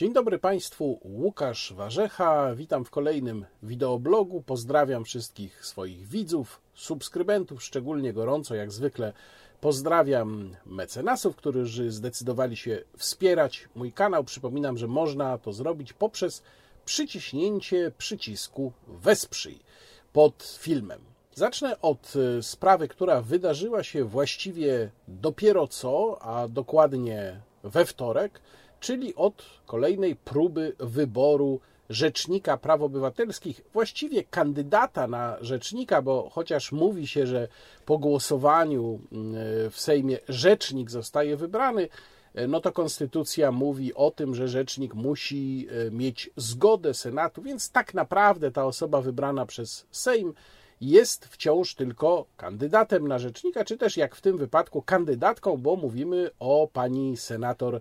Dzień dobry Państwu, Łukasz Warzecha. Witam w kolejnym wideoblogu. Pozdrawiam wszystkich swoich widzów, subskrybentów, szczególnie gorąco, jak zwykle. Pozdrawiam mecenasów, którzy zdecydowali się wspierać mój kanał. Przypominam, że można to zrobić poprzez przyciśnięcie przycisku Wesprzyj pod filmem. Zacznę od y, sprawy, która wydarzyła się właściwie dopiero co, a dokładnie we wtorek, czyli od kolejnej próby wyboru rzecznika praw obywatelskich, właściwie kandydata na rzecznika, bo chociaż mówi się, że po głosowaniu y, w Sejmie rzecznik zostaje wybrany, y, no to konstytucja mówi o tym, że rzecznik musi mieć zgodę Senatu, więc tak naprawdę ta osoba wybrana przez Sejm jest wciąż tylko kandydatem na rzecznika, czy też jak w tym wypadku kandydatką, bo mówimy o pani senator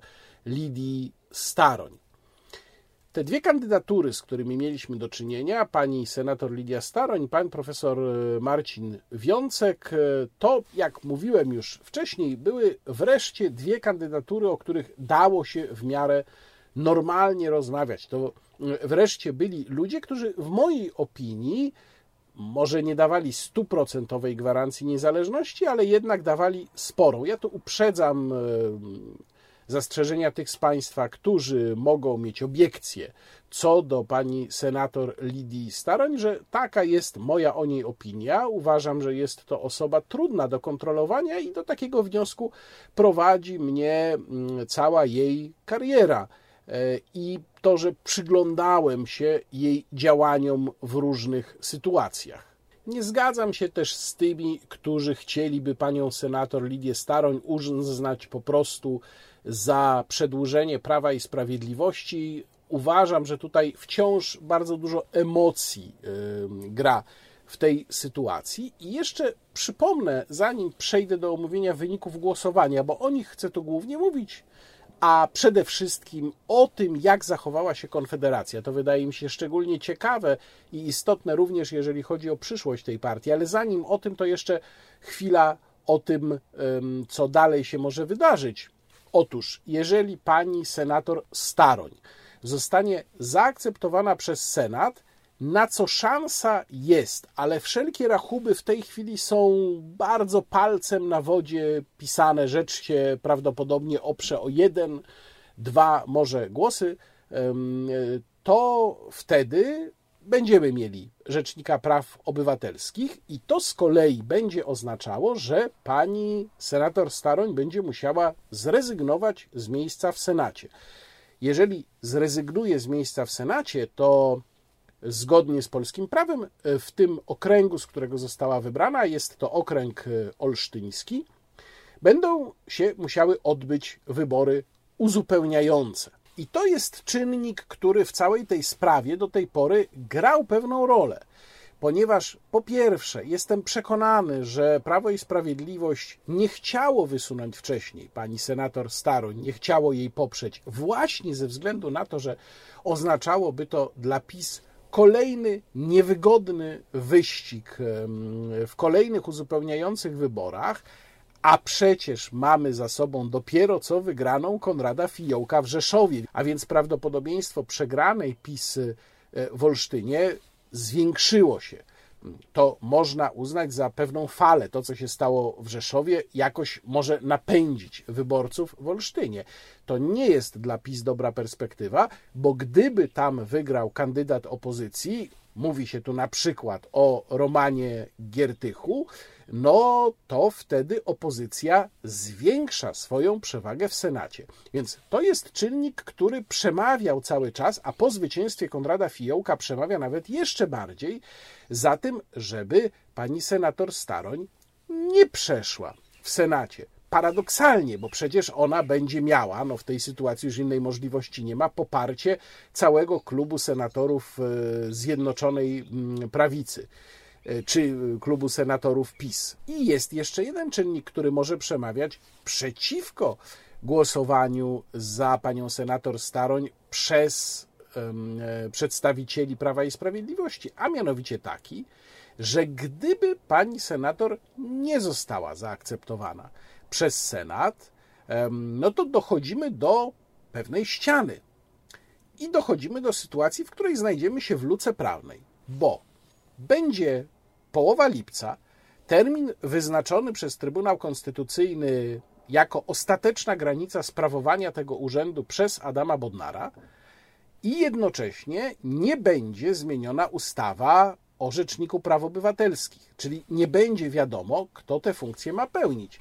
Lidii Staroń. Te dwie kandydatury, z którymi mieliśmy do czynienia, pani senator Lidia Staroń, pan profesor Marcin Wiącek, to, jak mówiłem już wcześniej, były wreszcie dwie kandydatury, o których dało się w miarę normalnie rozmawiać. To wreszcie byli ludzie, którzy w mojej opinii może nie dawali stuprocentowej gwarancji niezależności, ale jednak dawali sporą. Ja tu uprzedzam e, zastrzeżenia tych z Państwa, którzy mogą mieć obiekcje co do pani senator Lidii Staroń, że taka jest moja o niej opinia. Uważam, że jest to osoba trudna do kontrolowania i do takiego wniosku prowadzi mnie mm, cała jej kariera. E, i to, że przyglądałem się jej działaniom w różnych sytuacjach. Nie zgadzam się też z tymi, którzy chcieliby panią senator Lidię Staroń uznać po prostu za przedłużenie prawa i sprawiedliwości. Uważam, że tutaj wciąż bardzo dużo emocji gra w tej sytuacji. I jeszcze przypomnę, zanim przejdę do omówienia wyników głosowania, bo o nich chcę tu głównie mówić, a przede wszystkim o tym, jak zachowała się Konfederacja. To wydaje mi się szczególnie ciekawe i istotne również, jeżeli chodzi o przyszłość tej partii. Ale zanim o tym, to jeszcze chwila o tym, co dalej się może wydarzyć. Otóż, jeżeli pani senator Staroń zostanie zaakceptowana przez Senat, na co szansa jest, ale wszelkie rachuby w tej chwili są bardzo palcem na wodzie pisane. Rzecz się prawdopodobnie oprze o jeden, dwa może głosy. To wtedy będziemy mieli Rzecznika Praw Obywatelskich, i to z kolei będzie oznaczało, że pani senator Staroń będzie musiała zrezygnować z miejsca w Senacie. Jeżeli zrezygnuje z miejsca w Senacie, to zgodnie z polskim prawem e, w tym okręgu, z którego została wybrana, jest to okręg e, olsztyński, będą się musiały odbyć wybory uzupełniające. I to jest czynnik, który w całej tej sprawie do tej pory grał pewną rolę, ponieważ po pierwsze jestem przekonany, że Prawo i Sprawiedliwość nie chciało wysunąć wcześniej pani senator Staroń, nie chciało jej poprzeć, właśnie ze względu na to, że oznaczałoby to dla PiS kolejny niewygodny wyścig w kolejnych uzupełniających wyborach, a przecież mamy za sobą dopiero co wygraną Konrada Fiołka w Rzeszowie, a więc prawdopodobieństwo przegranej PiS w Olsztynie zwiększyło się to można uznać za pewną falę. To, co się stało w Rzeszowie, jakoś może napędzić wyborców w Olsztynie. To nie jest dla PiS dobra perspektywa, bo gdyby tam wygrał kandydat opozycji, mówi się tu na przykład o Romanie Giertychu, no to wtedy opozycja zwiększa swoją przewagę w Senacie. Więc to jest czynnik, który przemawiał cały czas, a po zwycięstwie Konrada Fiołka przemawia nawet jeszcze bardziej za tym, żeby pani senator Staroń nie przeszła w Senacie paradoksalnie, bo przecież ona będzie miała, no w tej sytuacji już innej możliwości nie ma, poparcie całego klubu senatorów e, Zjednoczonej mm, Prawicy czy klubu senatorów PiS. I jest jeszcze jeden czynnik, który może przemawiać przeciwko głosowaniu za panią senator Staroń przez um, przedstawicieli Prawa i Sprawiedliwości, a mianowicie taki, że gdyby pani senator nie została zaakceptowana przez Senat, no to dochodzimy do pewnej ściany. i dochodzimy do sytuacji, w której znajdziemy się w luce prawnej, bo będzie połowa lipca, termin wyznaczony przez Trybunał Konstytucyjny jako ostateczna granica sprawowania tego urzędu przez Adama Bodnara i jednocześnie nie będzie zmieniona ustawa o Rzeczniku Praw Obywatelskich, czyli nie będzie wiadomo, kto tę funkcję ma pełnić.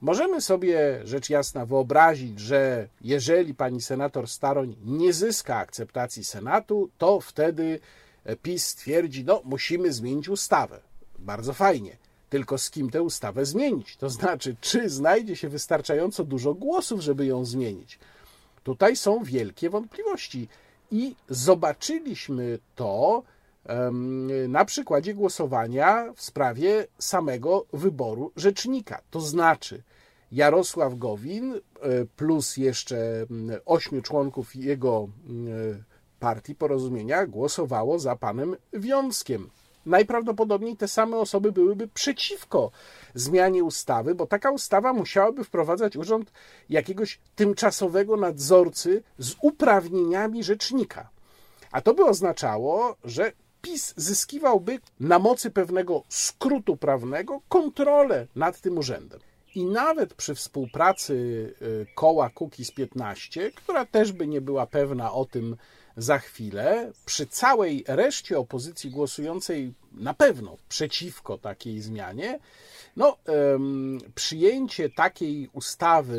Możemy sobie rzecz jasna wyobrazić, że jeżeli pani senator Staroń nie zyska akceptacji Senatu, to wtedy PiS stwierdzi, no musimy zmienić ustawę. Bardzo fajnie. Tylko z kim tę ustawę zmienić? To znaczy, czy znajdzie się wystarczająco dużo głosów, żeby ją zmienić? Tutaj są wielkie wątpliwości i zobaczyliśmy to na przykładzie głosowania w sprawie samego wyboru rzecznika. To znaczy, Jarosław Gowin e, plus jeszcze ośmiu członków jego partii porozumienia głosowało za panem Wiązkiem. Najprawdopodobniej te same osoby byłyby przeciwko zmianie ustawy, bo taka ustawa musiałaby wprowadzać urząd jakiegoś tymczasowego nadzorcy z uprawnieniami rzecznika. A to by oznaczało, że PiS zyskiwałby na mocy pewnego skrótu prawnego kontrolę nad tym urzędem. I nawet przy współpracy y, koła Kukiz 15, która też by nie była pewna o tym za chwilę, przy całej reszcie opozycji głosującej na pewno przeciwko takiej zmianie, no, przyjęcie takiej ustawy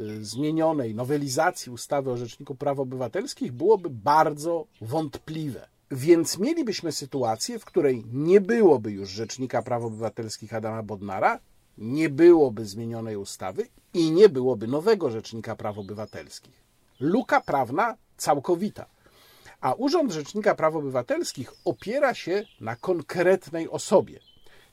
y, zmienionej, nowelizacji ustawy o Rzeczniku Praw Obywatelskich byłoby bardzo wątpliwe. Więc mielibyśmy sytuację, w której nie byłoby już Rzecznika Praw Obywatelskich Adama Bodnara, nie byłoby zmienionej ustawy i nie byłoby nowego Rzecznika Praw Obywatelskich. Luka prawna całkowita. A Urząd Rzecznika Praw Obywatelskich opiera się na konkretnej osobie.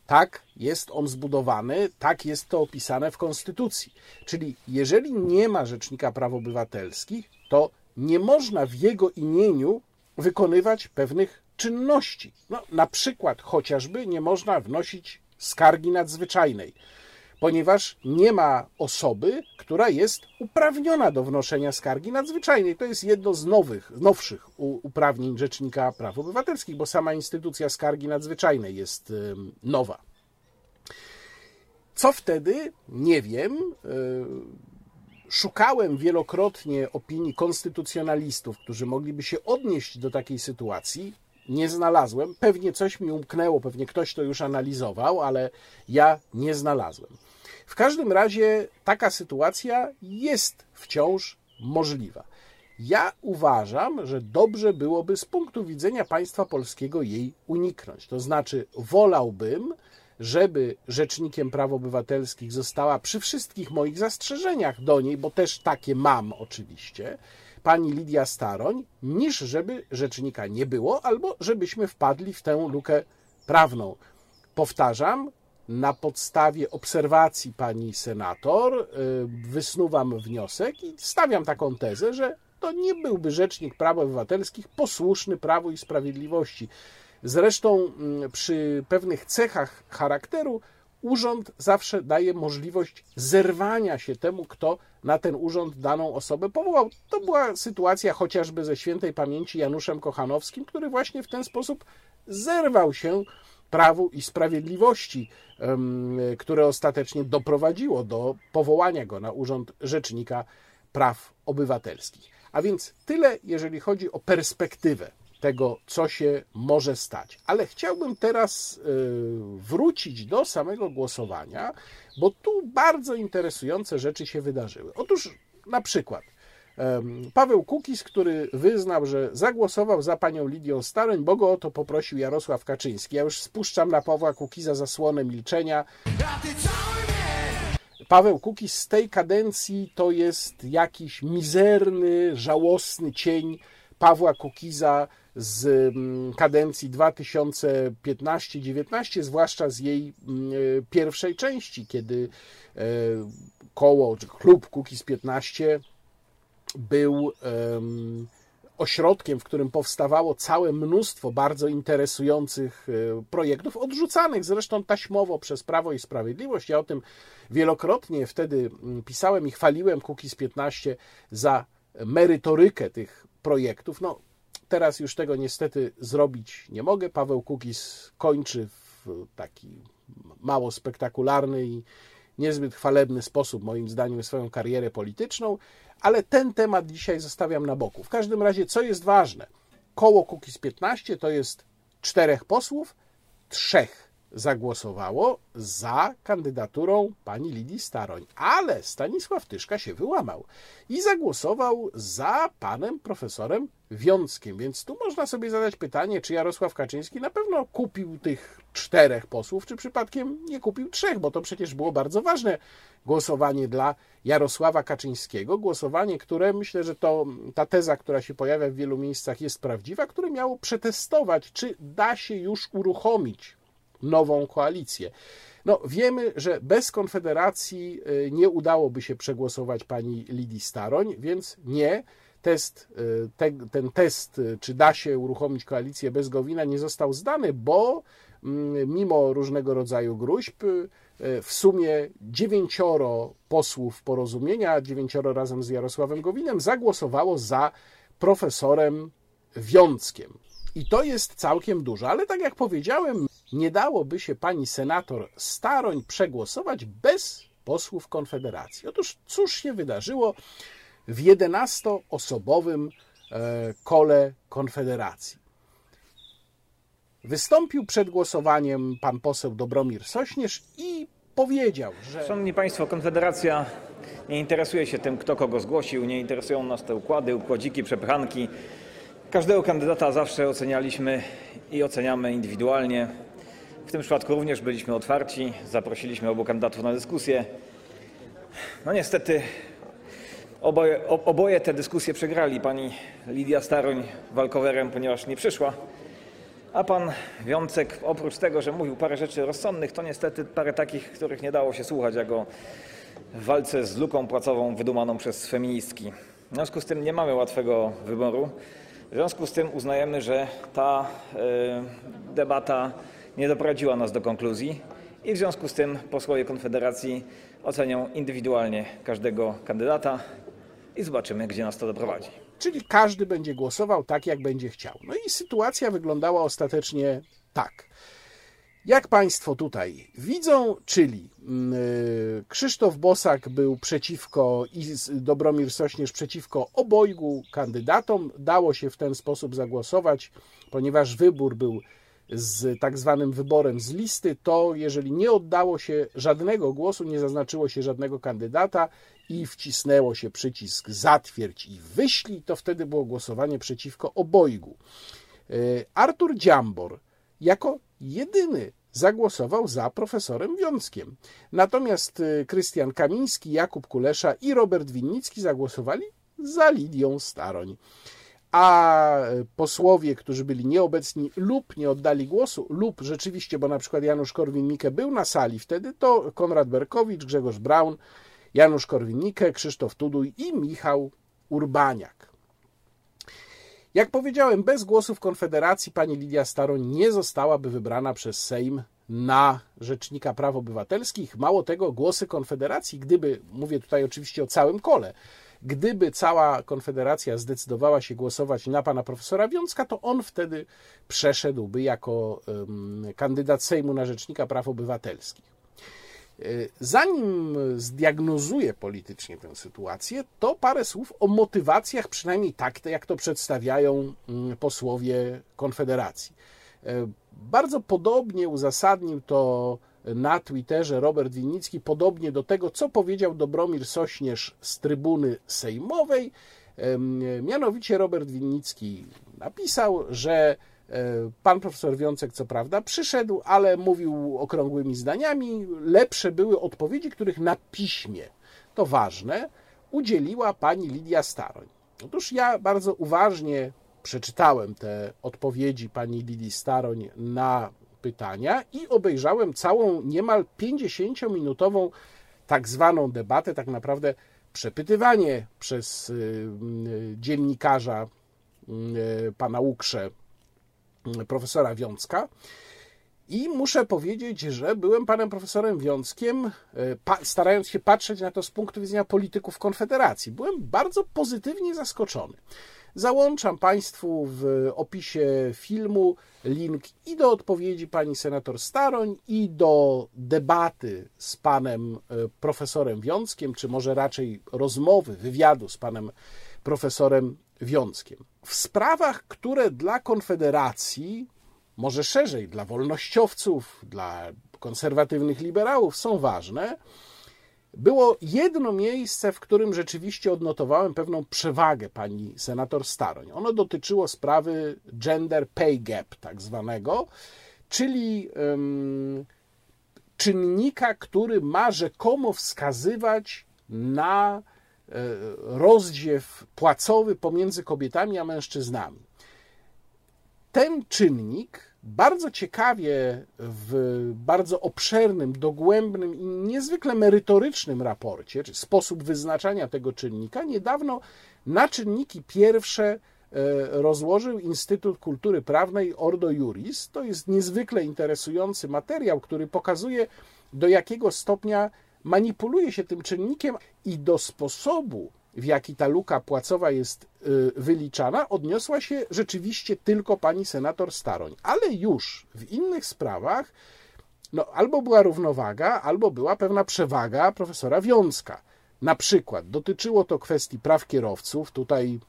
Tak jest on zbudowany, tak jest to opisane w Konstytucji. Czyli jeżeli nie ma Rzecznika Praw Obywatelskich, to nie można w jego imieniu wykonywać pewnych czynności. No, na przykład chociażby nie można wnosić skargi nadzwyczajnej, ponieważ nie ma osoby, która jest uprawniona do wnoszenia skargi nadzwyczajnej. To jest jedno z nowych, nowszych uprawnień Rzecznika Praw Obywatelskich, bo sama instytucja skargi nadzwyczajnej jest nowa. Co wtedy? Nie wiem. E, szukałem wielokrotnie opinii konstytucjonalistów, którzy mogliby się odnieść do takiej sytuacji nie znalazłem. Pewnie coś mi umknęło, pewnie ktoś to już analizował, ale ja nie znalazłem. W każdym razie taka sytuacja jest wciąż możliwa. Ja uważam, że dobrze byłoby z punktu widzenia państwa polskiego jej uniknąć. To znaczy, wolałbym, żeby rzecznikiem praw obywatelskich została przy wszystkich moich zastrzeżeniach do niej, bo też takie mam oczywiście, pani Lidia Staroń, niż żeby rzecznika nie było, albo żebyśmy wpadli w tę lukę prawną. Powtarzam, na podstawie obserwacji pani senator y, wysnuwam wniosek i stawiam taką tezę, że to nie byłby rzecznik praw obywatelskich posłuszny Prawu i Sprawiedliwości. Zresztą mm, przy pewnych cechach charakteru urząd zawsze daje możliwość zerwania się temu, kto na ten urząd daną osobę powołał. To była sytuacja chociażby ze świętej pamięci Januszem Kochanowskim, który właśnie w ten sposób zerwał się Prawu i Sprawiedliwości, które ostatecznie doprowadziło do powołania go na urząd Rzecznika Praw Obywatelskich. A więc tyle, jeżeli chodzi o perspektywę tego, co się może stać. Ale chciałbym teraz y, wrócić do samego głosowania, bo tu bardzo interesujące rzeczy się wydarzyły. Otóż na przykład Paweł Kukis, który wyznał, że zagłosował za panią Lidią Staroń, bo go o to poprosił Jarosław Kaczyński. Ja już spuszczam na Pawła Kukiza zasłonę milczenia. Paweł Kukis z tej kadencji to jest jakiś mizerny, żałosny cień Pawła Kukiza z mm, kadencji 2015-19, zwłaszcza z jej mm, pierwszej części, kiedy e, koło, czy klub Kukiz 15 był ośrodkiem, w którym powstawało całe mnóstwo bardzo interesujących e, projektów, odrzucanych zresztą taśmowo przez Prawo i Sprawiedliwość. Ja o tym wielokrotnie wtedy mm, pisałem i chwaliłem Kukiz 15 za merytorykę tych projektów. No, teraz już tego niestety zrobić nie mogę. Paweł Kukis kończy w taki mało spektakularny i niezbyt chwalebny sposób, moim zdaniem, swoją karierę polityczną, ale ten temat dzisiaj zostawiam na boku. W każdym razie, co jest ważne? Koło Kukiz 15 to jest czterech posłów, trzech zagłosowało za kandydaturą pani Lidii Staroń, ale Stanisław Tyszka się wyłamał i zagłosował za panem profesorem Wiąckiem. Więc tu można sobie zadać pytanie, czy Jarosław Kaczyński na pewno kupił tych czterech posłów, czy przypadkiem nie kupił trzech, bo to przecież było bardzo ważne głosowanie dla Jarosława Kaczyńskiego. Głosowanie, które myślę, że to ta teza, która się pojawia w wielu miejscach, jest prawdziwa, które miało przetestować, czy da się już uruchomić nową koalicję. No, wiemy, że bez Konfederacji y, nie udałoby się przegłosować pani Lidii Staroń, więc nie. Test, y, te, ten test, y, czy da się uruchomić koalicję bez Gowina, nie został zdany, bo mm, mimo różnego rodzaju gruźb, w sumie dziewięcioro posłów porozumienia, dziewięcioro razem z Jarosławem Gowinem, zagłosowało za profesorem Wiąckiem. I to jest całkiem dużo, ale tak jak powiedziałem, nie dałoby się pani senator Staroń przegłosować bez posłów Konfederacji. Otóż cóż się wydarzyło w 11-osobowym e, kole Konfederacji? Wystąpił przed głosowaniem pan poseł Dobromir Sośnierz i powiedział, że. Szanowni Państwo, Konfederacja nie interesuje się tym, kto kogo zgłosił, nie interesują nas te układy, układziki, przepychanki. Każdego kandydata zawsze ocenialiśmy i oceniamy indywidualnie. W tym przypadku również byliśmy otwarci, zaprosiliśmy obu kandydatów na dyskusję. No niestety oboje, oboje te dyskusje przegrali. Pani Lidia Staroń walkowerem, ponieważ nie przyszła, a pan Wiącek oprócz tego, że mówił parę rzeczy rozsądnych, to niestety parę takich, których nie dało się słuchać, jak o walce z luką płacową wydumaną przez feministki. W związku z tym nie mamy łatwego wyboru. W związku z tym uznajemy, że ta y, debata nie doprowadziła nas do konkluzji i w związku z tym posłowie Konfederacji ocenią indywidualnie każdego kandydata i zobaczymy, gdzie nas to doprowadzi. Czyli każdy będzie głosował tak, jak będzie chciał. No i sytuacja wyglądała ostatecznie tak. Jak Państwo tutaj widzą, czyli yy, Krzysztof Bosak był przeciwko i Dobromir Sośnierz przeciwko obojgu kandydatom. Dało się w ten sposób zagłosować, ponieważ wybór był z tak zwanym wyborem z listy, to jeżeli nie oddało się żadnego głosu, nie zaznaczyło się żadnego kandydata i wcisnęło się przycisk zatwierdź i wyślij, to wtedy było głosowanie przeciwko obojgu. E, Artur Dziambor jako jedyny zagłosował za profesorem Wiąckiem. Natomiast e, Krystian Kamiński, Jakub Kulesza i Robert Winnicki zagłosowali za Lidią Staroń a posłowie, którzy byli nieobecni lub nie oddali głosu, lub rzeczywiście, bo na przykład Janusz Korwin-Mikke był na sali wtedy, to Konrad Berkowicz, Grzegorz Braun, Janusz Korwin-Mikke, Krzysztof Tuduj i Michał Urbaniak. Jak powiedziałem, bez głosów Konfederacji pani Lidia Staroń nie zostałaby wybrana przez Sejm na Rzecznika Praw Obywatelskich. Mało tego, głosy Konfederacji, gdyby, mówię tutaj oczywiście o całym kole, Gdyby cała Konfederacja zdecydowała się głosować na pana profesora Wiącka, to on wtedy przeszedłby jako kandydat Sejmu na Rzecznika Praw Obywatelskich. E, zanim zdiagnozuję politycznie tę sytuację, to parę słów o motywacjach, przynajmniej tak, jak to przedstawiają mm, posłowie Konfederacji. E, bardzo podobnie uzasadnił to na Twitterze Robert Winnicki, podobnie do tego, co powiedział Dobromir Sośnierz z trybuny sejmowej. Mianowicie Robert Winnicki napisał, że pan profesor Wiącek, co prawda, przyszedł, ale mówił okrągłymi zdaniami. Lepsze były odpowiedzi, których na piśmie, to ważne, udzieliła pani Lidia Staroń. Otóż ja bardzo uważnie przeczytałem te odpowiedzi pani Lidii Staroń na pytania i obejrzałem całą niemal 50-minutową tak zwaną debatę, tak naprawdę przepytywanie przez y, y, dziennikarza y, pana Łukrze, profesora Wiącka. I muszę powiedzieć, że byłem panem profesorem Wiąckiem, starając się patrzeć na to z punktu widzenia polityków Konfederacji. Byłem bardzo pozytywnie zaskoczony. Załączam Państwu w opisie filmu link i do odpowiedzi pani senator Staroń, i do debaty z panem e, profesorem Wiąckiem, czy może raczej rozmowy, wywiadu z panem profesorem Wiąckiem. W sprawach, które dla Konfederacji, może szerzej, dla wolnościowców, dla konserwatywnych liberałów są ważne, było jedno miejsce, w którym rzeczywiście odnotowałem pewną przewagę pani senator Staroń. Ono dotyczyło sprawy gender pay gap, tak zwanego, czyli um, czynnika, który ma rzekomo wskazywać na rozdziew płacowy pomiędzy kobietami a mężczyznami. Ten czynnik bardzo ciekawie w bardzo obszernym, dogłębnym i niezwykle merytorycznym raporcie, czy sposób wyznaczania tego czynnika, niedawno na czynniki pierwsze e, rozłożył Instytut Kultury Prawnej Ordo Juris. To jest niezwykle interesujący materiał, który pokazuje, do jakiego stopnia manipuluje się tym czynnikiem i do sposobu, w jaki ta luka płacowa jest y, wyliczana, odniosła się rzeczywiście tylko pani senator Staroń. Ale już w innych sprawach no, albo była równowaga, albo była pewna przewaga profesora Wiązka. Na przykład dotyczyło to kwestii praw kierowców. Tutaj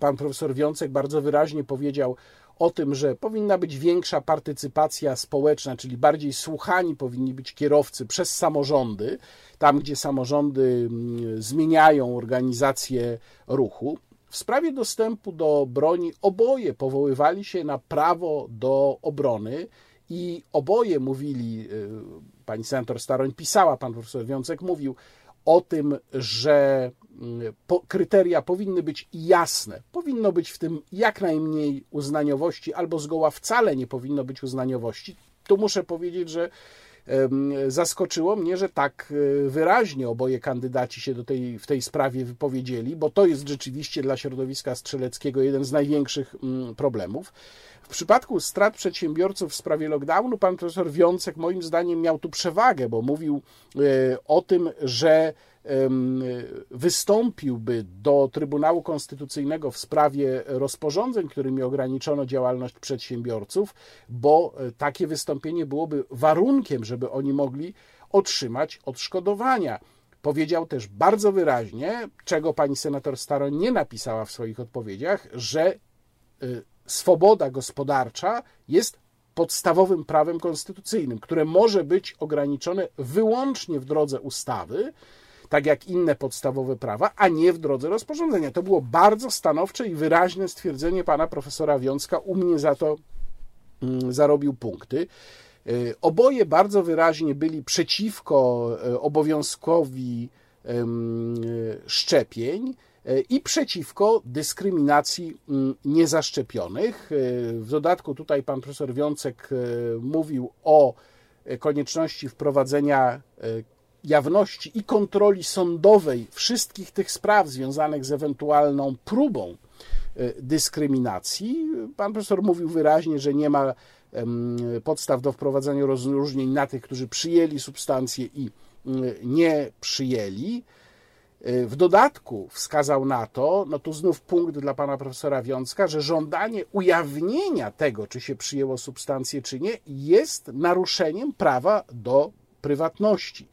pan profesor Wiącek bardzo wyraźnie powiedział o tym, że powinna być większa partycypacja społeczna, czyli bardziej słuchani powinni być kierowcy przez samorządy, tam gdzie samorządy mm, zmieniają organizację ruchu. W sprawie dostępu do broni oboje powoływali się na prawo do obrony i oboje mówili, y, pani senator Staroń pisała, pan profesor Wiącek mówił o tym, że mm, kryteria powinny być jasne. Powinno być w tym jak najmniej uznaniowości, albo zgoła wcale nie powinno być uznaniowości. Tu muszę powiedzieć, że zaskoczyło mnie, że tak e, wyraźnie oboje kandydaci się do tej, w tej sprawie wypowiedzieli, bo to jest rzeczywiście dla środowiska strzeleckiego jeden z największych mm, problemów. W przypadku strat przedsiębiorców w sprawie lockdownu pan profesor Wiącek moim zdaniem miał tu przewagę, bo mówił e, o tym, że wystąpiłby do Trybunału Konstytucyjnego w sprawie rozporządzeń, którymi ograniczono działalność przedsiębiorców, bo e, takie wystąpienie byłoby warunkiem, żeby oni mogli otrzymać odszkodowania. Powiedział też bardzo wyraźnie, czego pani senator Staro nie napisała w swoich odpowiedziach, że e, swoboda gospodarcza jest podstawowym prawem konstytucyjnym, które może być ograniczone wyłącznie w drodze ustawy, tak jak inne podstawowe prawa, a nie w drodze rozporządzenia. To było bardzo stanowcze i wyraźne stwierdzenie pana profesora Wiązka. U mnie za to mm, zarobił punkty. E, oboje bardzo wyraźnie byli przeciwko e, obowiązkowi szczepień e, i przeciwko dyskryminacji mm, niezaszczepionych. W dodatku tutaj pan profesor Wiącek mówił o konieczności wprowadzenia jawności i kontroli sądowej wszystkich tych spraw związanych z ewentualną próbą e, dyskryminacji. Pan profesor mówił wyraźnie, że nie ma podstaw do wprowadzania rozróżnień na tych, którzy przyjęli substancje i nie przyjęli. E, w dodatku wskazał na to, no tu znów punkt dla pana profesora Wiązka, że żądanie ujawnienia tego, czy się przyjęło substancję, czy nie, jest naruszeniem prawa do prywatności.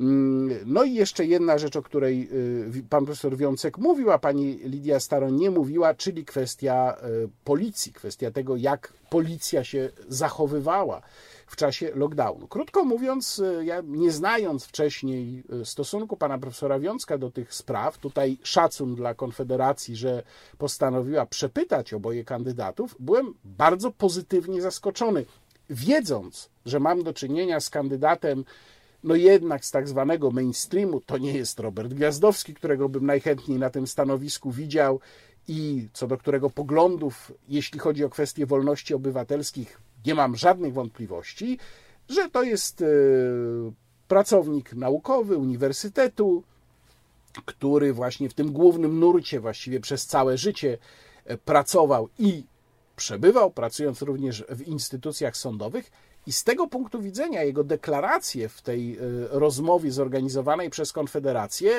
Mm, no i jeszcze jedna rzecz, o której y, pan profesor Wiącek mówił, a pani Lidia Staroń nie mówiła, czyli kwestia y, policji, kwestia tego, jak policja się zachowywała w czasie lockdownu. Krótko mówiąc, y, ja nie znając wcześniej stosunku pana profesora Wiązka do tych spraw, tutaj szacun dla Konfederacji, że postanowiła przepytać oboje kandydatów, byłem bardzo pozytywnie zaskoczony. Wiedząc, że mam do czynienia z kandydatem no jednak z tak zwanego mainstreamu to nie jest Robert Gwiazdowski, którego bym najchętniej na tym stanowisku widział i co do którego poglądów, jeśli chodzi o kwestie wolności obywatelskich, nie mam żadnych wątpliwości, że to jest e, pracownik naukowy uniwersytetu, który właśnie w tym głównym nurcie właściwie przez całe życie e, pracował i przebywał, pracując również w instytucjach sądowych i z tego punktu widzenia jego deklaracje w tej e, rozmowie zorganizowanej przez Konfederację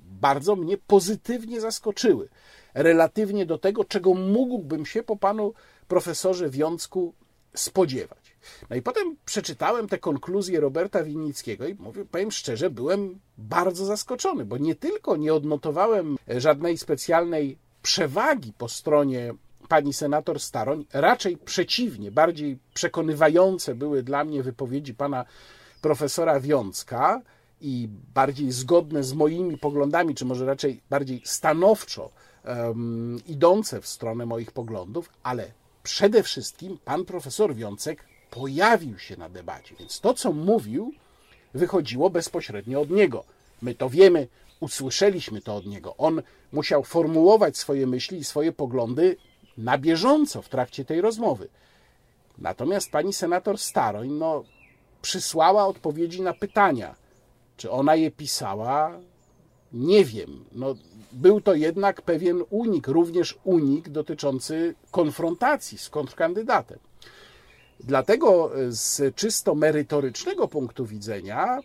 bardzo mnie pozytywnie zaskoczyły. Relatywnie do tego, czego mógłbym się po panu profesorze Wiącku spodziewać. No i potem przeczytałem te konkluzje Roberta Winnickiego i mówię, powiem szczerze, byłem bardzo zaskoczony, bo nie tylko nie odnotowałem żadnej specjalnej przewagi po stronie pani senator Staroń, raczej przeciwnie, bardziej przekonywające były dla mnie wypowiedzi pana profesora Wiącka i bardziej zgodne z moimi poglądami, czy może raczej bardziej stanowczo um, idące w stronę moich poglądów, ale przede wszystkim pan profesor Wiącek pojawił się na debacie, więc to, co mówił, wychodziło bezpośrednio od niego. My to wiemy, usłyszeliśmy to od niego. On musiał formułować swoje myśli i swoje poglądy na bieżąco w trakcie tej rozmowy. Natomiast pani senator Staroń no, przysłała odpowiedzi na pytania. Czy ona je pisała? Nie wiem. No, był to jednak pewien unik, również unik dotyczący konfrontacji z kontrkandydatem. Dlatego z czysto merytorycznego punktu widzenia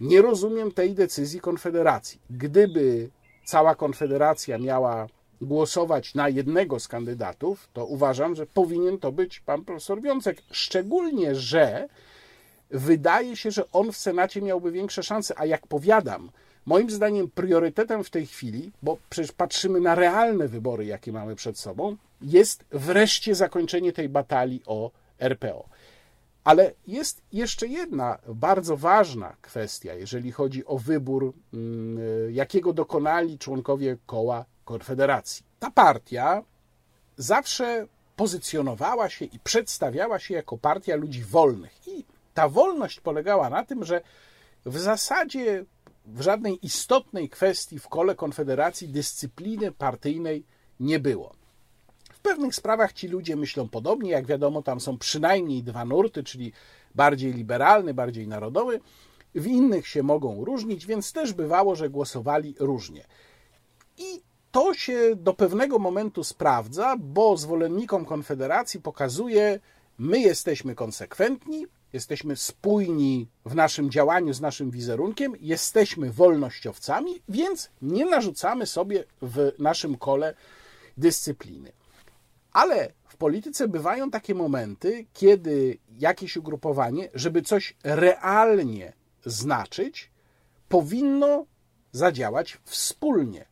nie rozumiem tej decyzji Konfederacji. Gdyby cała Konfederacja miała głosować na jednego z kandydatów, to uważam, że powinien to być pan profesor Wiącek. Szczególnie, że wydaje się, że on w Senacie miałby większe szanse, a jak powiadam, moim zdaniem priorytetem w tej chwili, bo przecież patrzymy na realne wybory, jakie mamy przed sobą, jest wreszcie zakończenie tej batalii o RPO. Ale jest jeszcze jedna bardzo ważna kwestia, jeżeli chodzi o wybór, mm, jakiego dokonali członkowie koła Konfederacji. Ta partia zawsze pozycjonowała się i przedstawiała się jako partia ludzi wolnych. I ta wolność polegała na tym, że w zasadzie w żadnej istotnej kwestii w kole Konfederacji dyscypliny partyjnej nie było. W pewnych sprawach ci ludzie myślą podobnie, jak wiadomo, tam są przynajmniej dwa nurty, czyli bardziej liberalny, bardziej narodowy. W innych się mogą różnić, więc też bywało, że głosowali różnie. I to się do pewnego momentu sprawdza, bo zwolennikom Konfederacji pokazuje, my jesteśmy konsekwentni, jesteśmy spójni w naszym działaniu z naszym wizerunkiem, jesteśmy wolnościowcami, więc nie narzucamy sobie w naszym kole dyscypliny. Ale w polityce bywają takie momenty, kiedy jakieś ugrupowanie, żeby coś realnie znaczyć, powinno zadziałać wspólnie.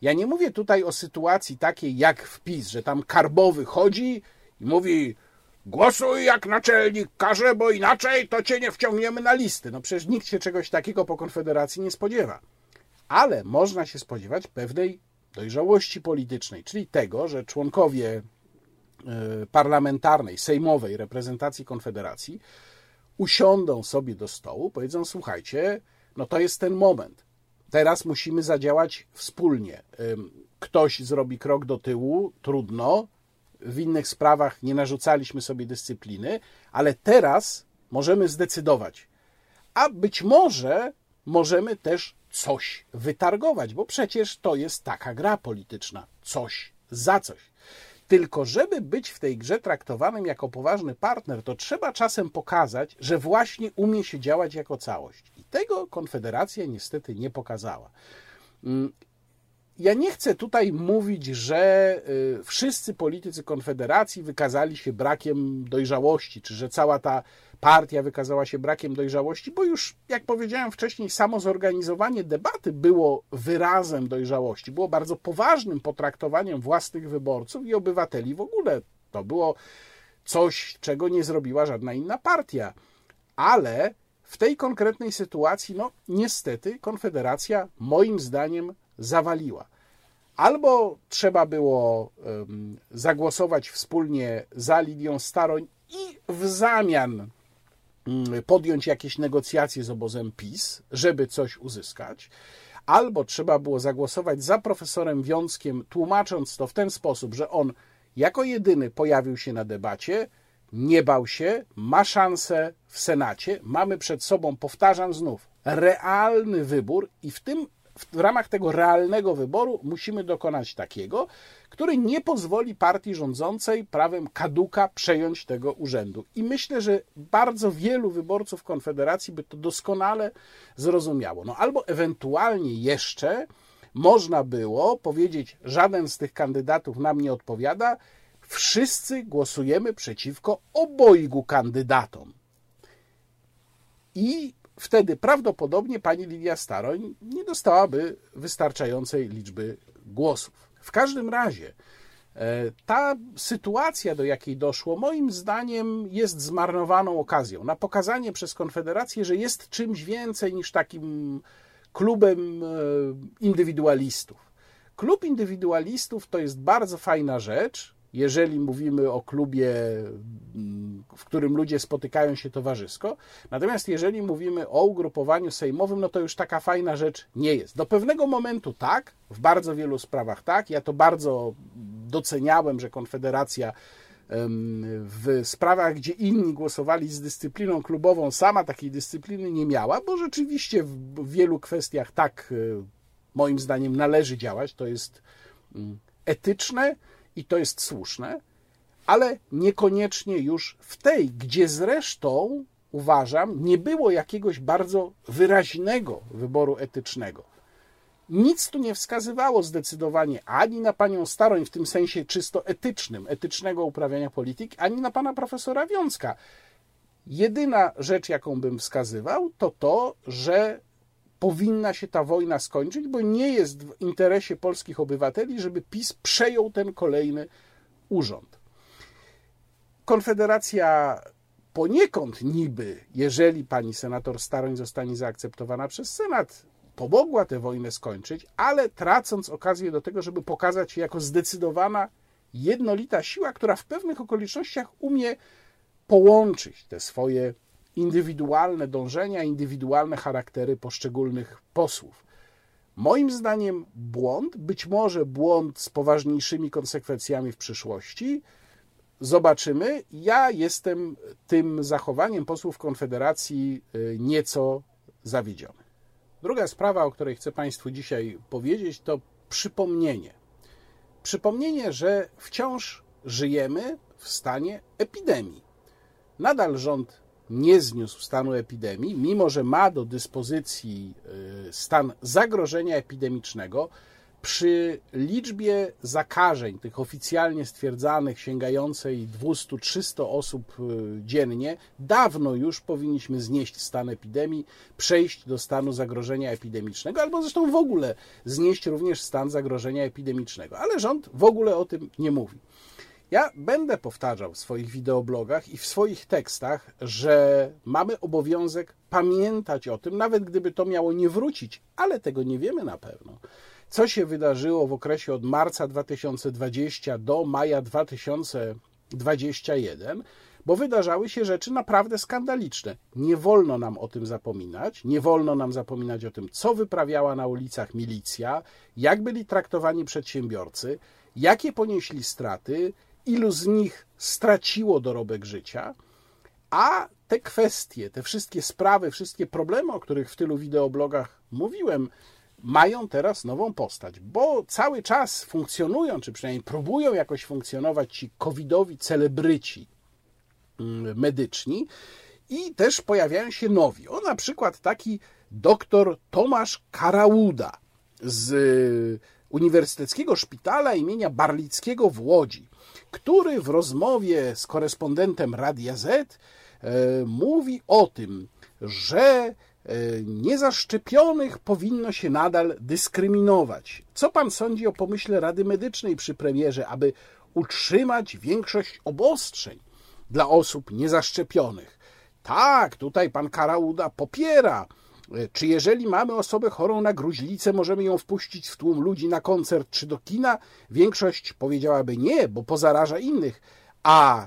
Ja nie mówię tutaj o sytuacji takiej jak w PiS, że tam karbowy chodzi i mówi głosuj jak naczelnik każe, bo inaczej to cię nie wciągniemy na listy. No przecież nikt się czegoś takiego po Konfederacji nie spodziewa. Ale można się spodziewać pewnej dojrzałości politycznej, czyli tego, że członkowie e, parlamentarnej, sejmowej reprezentacji Konfederacji usiądą sobie do stołu, powiedzą: Słuchajcie, no to jest ten moment. Teraz musimy zadziałać wspólnie. Ktoś zrobi krok do tyłu, trudno. W innych sprawach nie narzucaliśmy sobie dyscypliny, ale teraz możemy zdecydować. A być może możemy też coś wytargować, bo przecież to jest taka gra polityczna. Coś za coś. Tylko, żeby być w tej grze traktowanym jako poważny partner, to trzeba czasem pokazać, że właśnie umie się działać jako całość. Tego Konfederacja niestety nie pokazała. Mm, ja nie chcę tutaj mówić, że y, wszyscy politycy Konfederacji wykazali się brakiem dojrzałości, czy że cała ta partia wykazała się brakiem dojrzałości, bo już, jak powiedziałem wcześniej, samo zorganizowanie debaty było wyrazem dojrzałości, było bardzo poważnym potraktowaniem własnych wyborców i obywateli w ogóle. To było coś, czego nie zrobiła żadna inna partia. Ale w tej konkretnej sytuacji, no niestety, Konfederacja moim zdaniem zawaliła. Albo trzeba było um, zagłosować wspólnie za Lidią Staroń i w zamian um, podjąć jakieś negocjacje z obozem PiS, żeby coś uzyskać, albo trzeba było zagłosować za profesorem Wiązkiem, tłumacząc to w ten sposób, że on jako jedyny pojawił się na debacie, nie bał się, ma szansę w Senacie. Mamy przed sobą, powtarzam znów, realny wybór i w tym w ramach tego realnego wyboru musimy dokonać takiego, który nie pozwoli partii rządzącej prawem kaduka przejąć tego urzędu. I myślę, że bardzo wielu wyborców Konfederacji by to doskonale zrozumiało. No albo ewentualnie jeszcze można było powiedzieć, żaden z tych kandydatów nam nie odpowiada, wszyscy głosujemy przeciwko obojgu kandydatom. I wtedy prawdopodobnie pani Lidia Staroń nie dostałaby wystarczającej liczby głosów. W każdym razie e, ta sytuacja, do jakiej doszło, moim zdaniem jest zmarnowaną okazją na pokazanie przez Konfederację, że jest czymś więcej niż takim klubem e, indywidualistów. Klub indywidualistów to jest bardzo fajna rzecz, jeżeli mówimy o klubie, mm, w którym ludzie spotykają się towarzysko. Natomiast jeżeli mówimy o ugrupowaniu sejmowym, no to już taka fajna rzecz nie jest. Do pewnego momentu tak, w bardzo wielu sprawach tak. Ja to bardzo doceniałem, że Konfederacja w sprawach, gdzie inni głosowali z dyscypliną klubową, sama takiej dyscypliny nie miała, bo rzeczywiście w wielu kwestiach tak, e, moim zdaniem, należy działać. To jest mm, etyczne i to jest słuszne, ale niekoniecznie już w tej, gdzie zresztą uważam, nie było jakiegoś bardzo wyraźnego wyboru etycznego. Nic tu nie wskazywało zdecydowanie ani na panią Staroń w tym sensie czysto etycznym, etycznego uprawiania polityki, ani na pana profesora Wiązka. Jedyna rzecz, jaką bym wskazywał, to to, że powinna się ta wojna skończyć, bo nie jest w interesie polskich obywateli, żeby PiS przejął ten kolejny urząd. Konfederacja poniekąd niby, jeżeli pani senator Staroń zostanie zaakceptowana przez Senat, pomogła tę wojnę skończyć, ale tracąc okazję do tego, żeby pokazać się jako zdecydowana, jednolita siła, która w pewnych okolicznościach umie połączyć te swoje indywidualne dążenia, indywidualne charaktery poszczególnych posłów. Moim zdaniem błąd, być może błąd z poważniejszymi konsekwencjami w przyszłości. Zobaczymy. Ja jestem tym zachowaniem posłów Konfederacji y, nieco zawiedziony. Druga sprawa, o której chcę Państwu dzisiaj powiedzieć, to przypomnienie. Przypomnienie, że wciąż żyjemy w stanie epidemii. Nadal rząd nie zniósł stanu epidemii, mimo że ma do dyspozycji y, stan zagrożenia epidemicznego, przy liczbie zakażeń, tych oficjalnie stwierdzanych, sięgającej 200-300 osób y, dziennie, dawno już powinniśmy znieść stan epidemii, przejść do stanu zagrożenia epidemicznego, albo zresztą w ogóle znieść również stan zagrożenia epidemicznego. Ale rząd w ogóle o tym nie mówi. Ja będę powtarzał w swoich wideoblogach i w swoich tekstach, że mamy obowiązek pamiętać o tym, nawet gdyby to miało nie wrócić, ale tego nie wiemy na pewno. Co się wydarzyło w okresie od marca 2020 do maja 2021, bo wydarzały się rzeczy naprawdę skandaliczne. Nie wolno nam o tym zapominać, nie wolno nam zapominać o tym, co wyprawiała na ulicach milicja, jak byli traktowani przedsiębiorcy, jakie ponieśli straty, ilu z nich straciło dorobek życia, a te kwestie, te wszystkie sprawy, wszystkie problemy, o których w tylu wideoblogach mówiłem, mają teraz nową postać, bo cały czas funkcjonują, czy przynajmniej próbują jakoś funkcjonować ci covidowi celebryci mm, medyczni i też pojawiają się nowi. O na przykład taki doktor Tomasz Karauda z Uniwersyteckiego Szpitala imienia Barlickiego w Łodzi który w rozmowie z korespondentem Radia Z e, mówi o tym, że e, niezaszczepionych powinno się nadal dyskryminować. Co pan sądzi o pomyśle Rady Medycznej przy premierze, aby utrzymać większość obostrzeń dla osób niezaszczepionych? Tak, tutaj pan Karauda popiera czy jeżeli mamy osobę chorą na gruźlicę, możemy ją wpuścić w tłum ludzi na koncert czy do kina? Większość powiedziałaby nie, bo pozaraża innych. A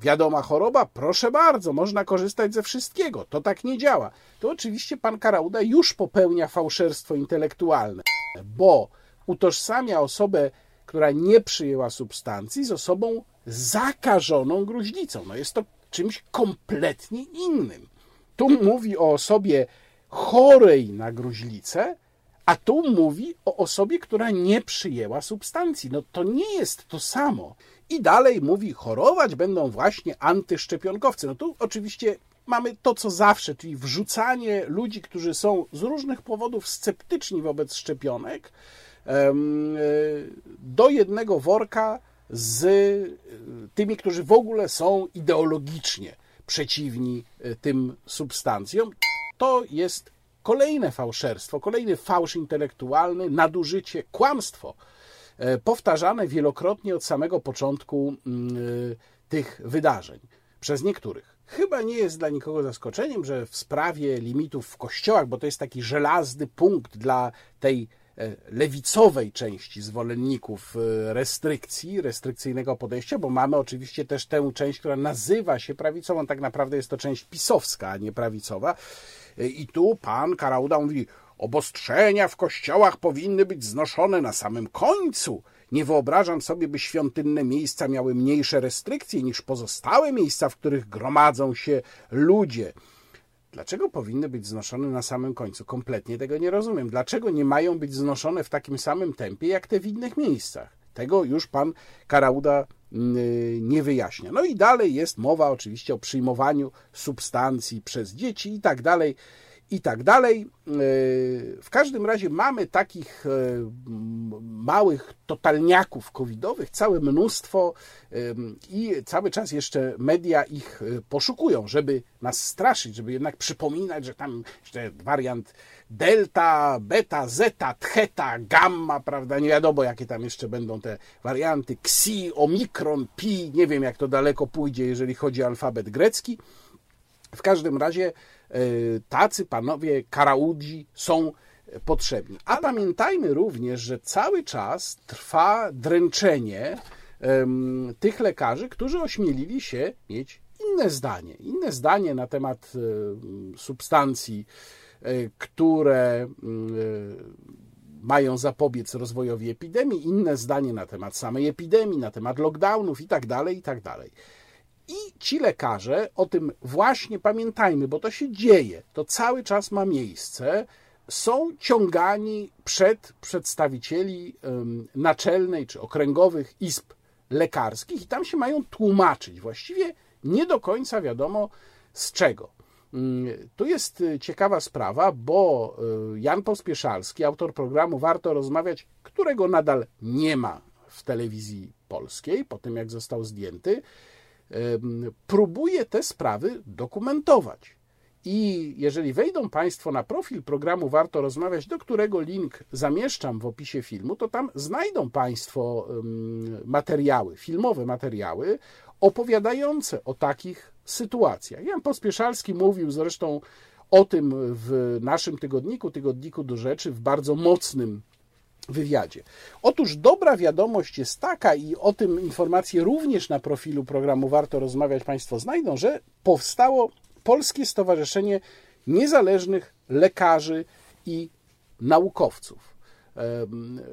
wiadoma choroba, proszę bardzo, można korzystać ze wszystkiego. To tak nie działa. To oczywiście pan Karauda już popełnia fałszerstwo intelektualne, bo utożsamia osobę, która nie przyjęła substancji, z osobą zakażoną gruźlicą. No jest to czymś kompletnie innym. Tu mówi o osobie chorej na gruźlicę, A tu mówi o osobie, która nie przyjęła substancji. No to nie jest to samo. I dalej mówi, chorować będą właśnie antyszczepionkowcy. No tu oczywiście mamy to, co zawsze, czyli wrzucanie ludzi, którzy są z różnych powodów sceptyczni wobec szczepionek, do jednego worka z tymi, którzy w ogóle są ideologicznie przeciwni e, tym substancjom. To jest kolejne fałszerstwo, kolejny fałsz intelektualny, nadużycie, kłamstwo e, powtarzane wielokrotnie od samego początku mm, e, tych wydarzeń przez niektórych. Chyba nie jest dla nikogo zaskoczeniem, że w sprawie limitów w kościołach, bo to jest taki żelazny punkt dla tej lewicowej części zwolenników e, restrykcji, restrykcyjnego podejścia, bo mamy oczywiście też tę część, która nazywa się prawicową, tak naprawdę jest to część pisowska, a nie prawicowa. E, I tu pan Karauda mówi, obostrzenia w kościołach powinny być znoszone na samym końcu. Nie wyobrażam sobie, by świątynne miejsca miały mniejsze restrykcje niż pozostałe miejsca, w których gromadzą się ludzie. Dlaczego powinny być znoszone na samym końcu? Kompletnie tego nie rozumiem. Dlaczego nie mają być znoszone w takim samym tempie, jak te w innych miejscach? Tego już pan Karauda mm, nie wyjaśnia. No i dalej jest mowa oczywiście o przyjmowaniu substancji przez dzieci i tak dalej i tak dalej. E, w każdym razie mamy takich e, małych totalniaków covidowych całe mnóstwo e, i cały czas jeszcze media ich poszukują, żeby nas straszyć, żeby jednak przypominać, że tam jeszcze wariant delta, beta, zeta, theta, gamma, prawda, nie wiadomo jakie tam jeszcze będą te warianty, xi, omikron, pi, nie wiem jak to daleko pójdzie, jeżeli chodzi o alfabet grecki. W każdym razie e, tacy panowie karaudzi są potrzebni. A pamiętajmy również, że cały czas trwa dręczenie tych lekarzy, którzy ośmielili się mieć inne zdanie. Inne zdanie na temat substancji, e, które mają zapobiec rozwojowi epidemii, inne zdanie na temat samej epidemii, na temat lockdownów itd., tak itd. Tak i ci lekarze, o tym właśnie pamiętajmy, bo to się dzieje, to cały czas ma miejsce, są ciągani przed przedstawicieli naczelnej czy okręgowych izb lekarskich i tam się mają tłumaczyć. Właściwie nie do końca wiadomo z czego. Mm, tu jest ciekawa sprawa, bo y, Jan Pospieszalski, autor programu Warto Rozmawiać, którego nadal nie ma w telewizji polskiej, po tym jak został zdjęty, próbuje te sprawy dokumentować. I jeżeli wejdą Państwo na profil programu Warto Rozmawiać, do którego link zamieszczam w opisie filmu, to tam znajdą Państwo materiały, filmowe materiały opowiadające o takich sytuacjach. Jan Pospieszalski mówił zresztą o tym w naszym tygodniku, tygodniku do rzeczy, w bardzo mocnym wywiadzie. Otóż dobra wiadomość jest taka, i o tym informacje również na profilu programu Warto Rozmawiać Państwo znajdą, że powstało Polskie Stowarzyszenie Niezależnych Lekarzy i Naukowców.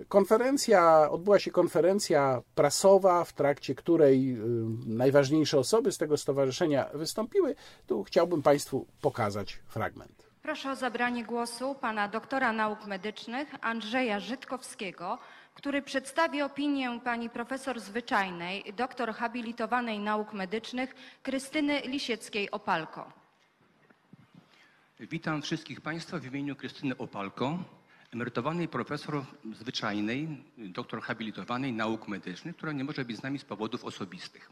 Konferencja, odbyła się konferencja prasowa, w trakcie której najważniejsze osoby z tego stowarzyszenia wystąpiły. Tu chciałbym Państwu pokazać fragment. Proszę o zabranie głosu pana doktora nauk medycznych Andrzeja Żytkowskiego, który przedstawi opinię pani profesor zwyczajnej, doktor habilitowanej nauk medycznych Krystyny Lisieckiej-Opalko. Witam wszystkich Państwa w imieniu Krystyny Opalko, emerytowanej profesor zwyczajnej, doktor habilitowanej nauk medycznych, która nie może być z nami z powodów osobistych.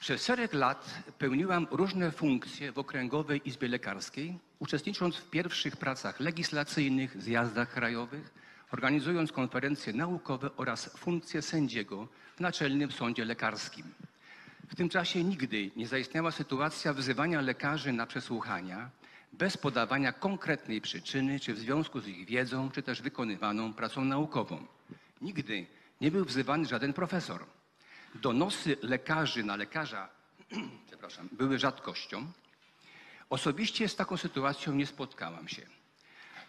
Przez szereg lat pełniłam różne funkcje w Okręgowej Izbie Lekarskiej, uczestnicząc w pierwszych pracach legislacyjnych, zjazdach krajowych, organizując konferencje naukowe oraz funkcję sędziego w Naczelnym Sądzie Lekarskim. W tym czasie nigdy nie zaistniała sytuacja wzywania lekarzy na przesłuchania bez podawania konkretnej przyczyny, czy w związku z ich wiedzą, czy też wykonywaną pracą naukową. Nigdy nie był wzywany żaden profesor. Donosy lekarzy na lekarza przepraszam, były rzadkością. Osobiście z taką sytuacją nie spotkałam się.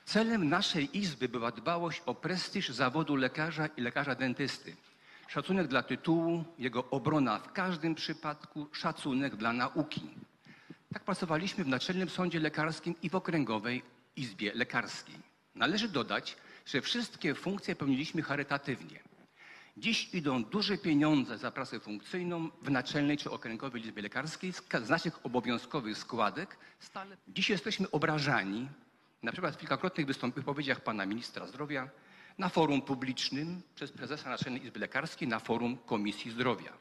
Celem naszej izby była dbałość o prestiż zawodu lekarza i lekarza dentysty. Szacunek dla tytułu, jego obrona w każdym przypadku, szacunek dla nauki. Tak pracowaliśmy w Naczelnym Sądzie Lekarskim i w Okręgowej Izbie Lekarskiej. Należy dodać, że wszystkie funkcje pełniliśmy charytatywnie. Dziś idą duże pieniądze za pracę funkcyjną w Naczelnej czy Okręgowej Izbie Lekarskiej z naszych obowiązkowych składek. Stale. Dziś jesteśmy obrażani, na przykład w kilkakrotnych wypowiedziach pana ministra zdrowia, na forum publicznym przez prezesa Naczelnej Izby Lekarskiej, na forum Komisji Zdrowia.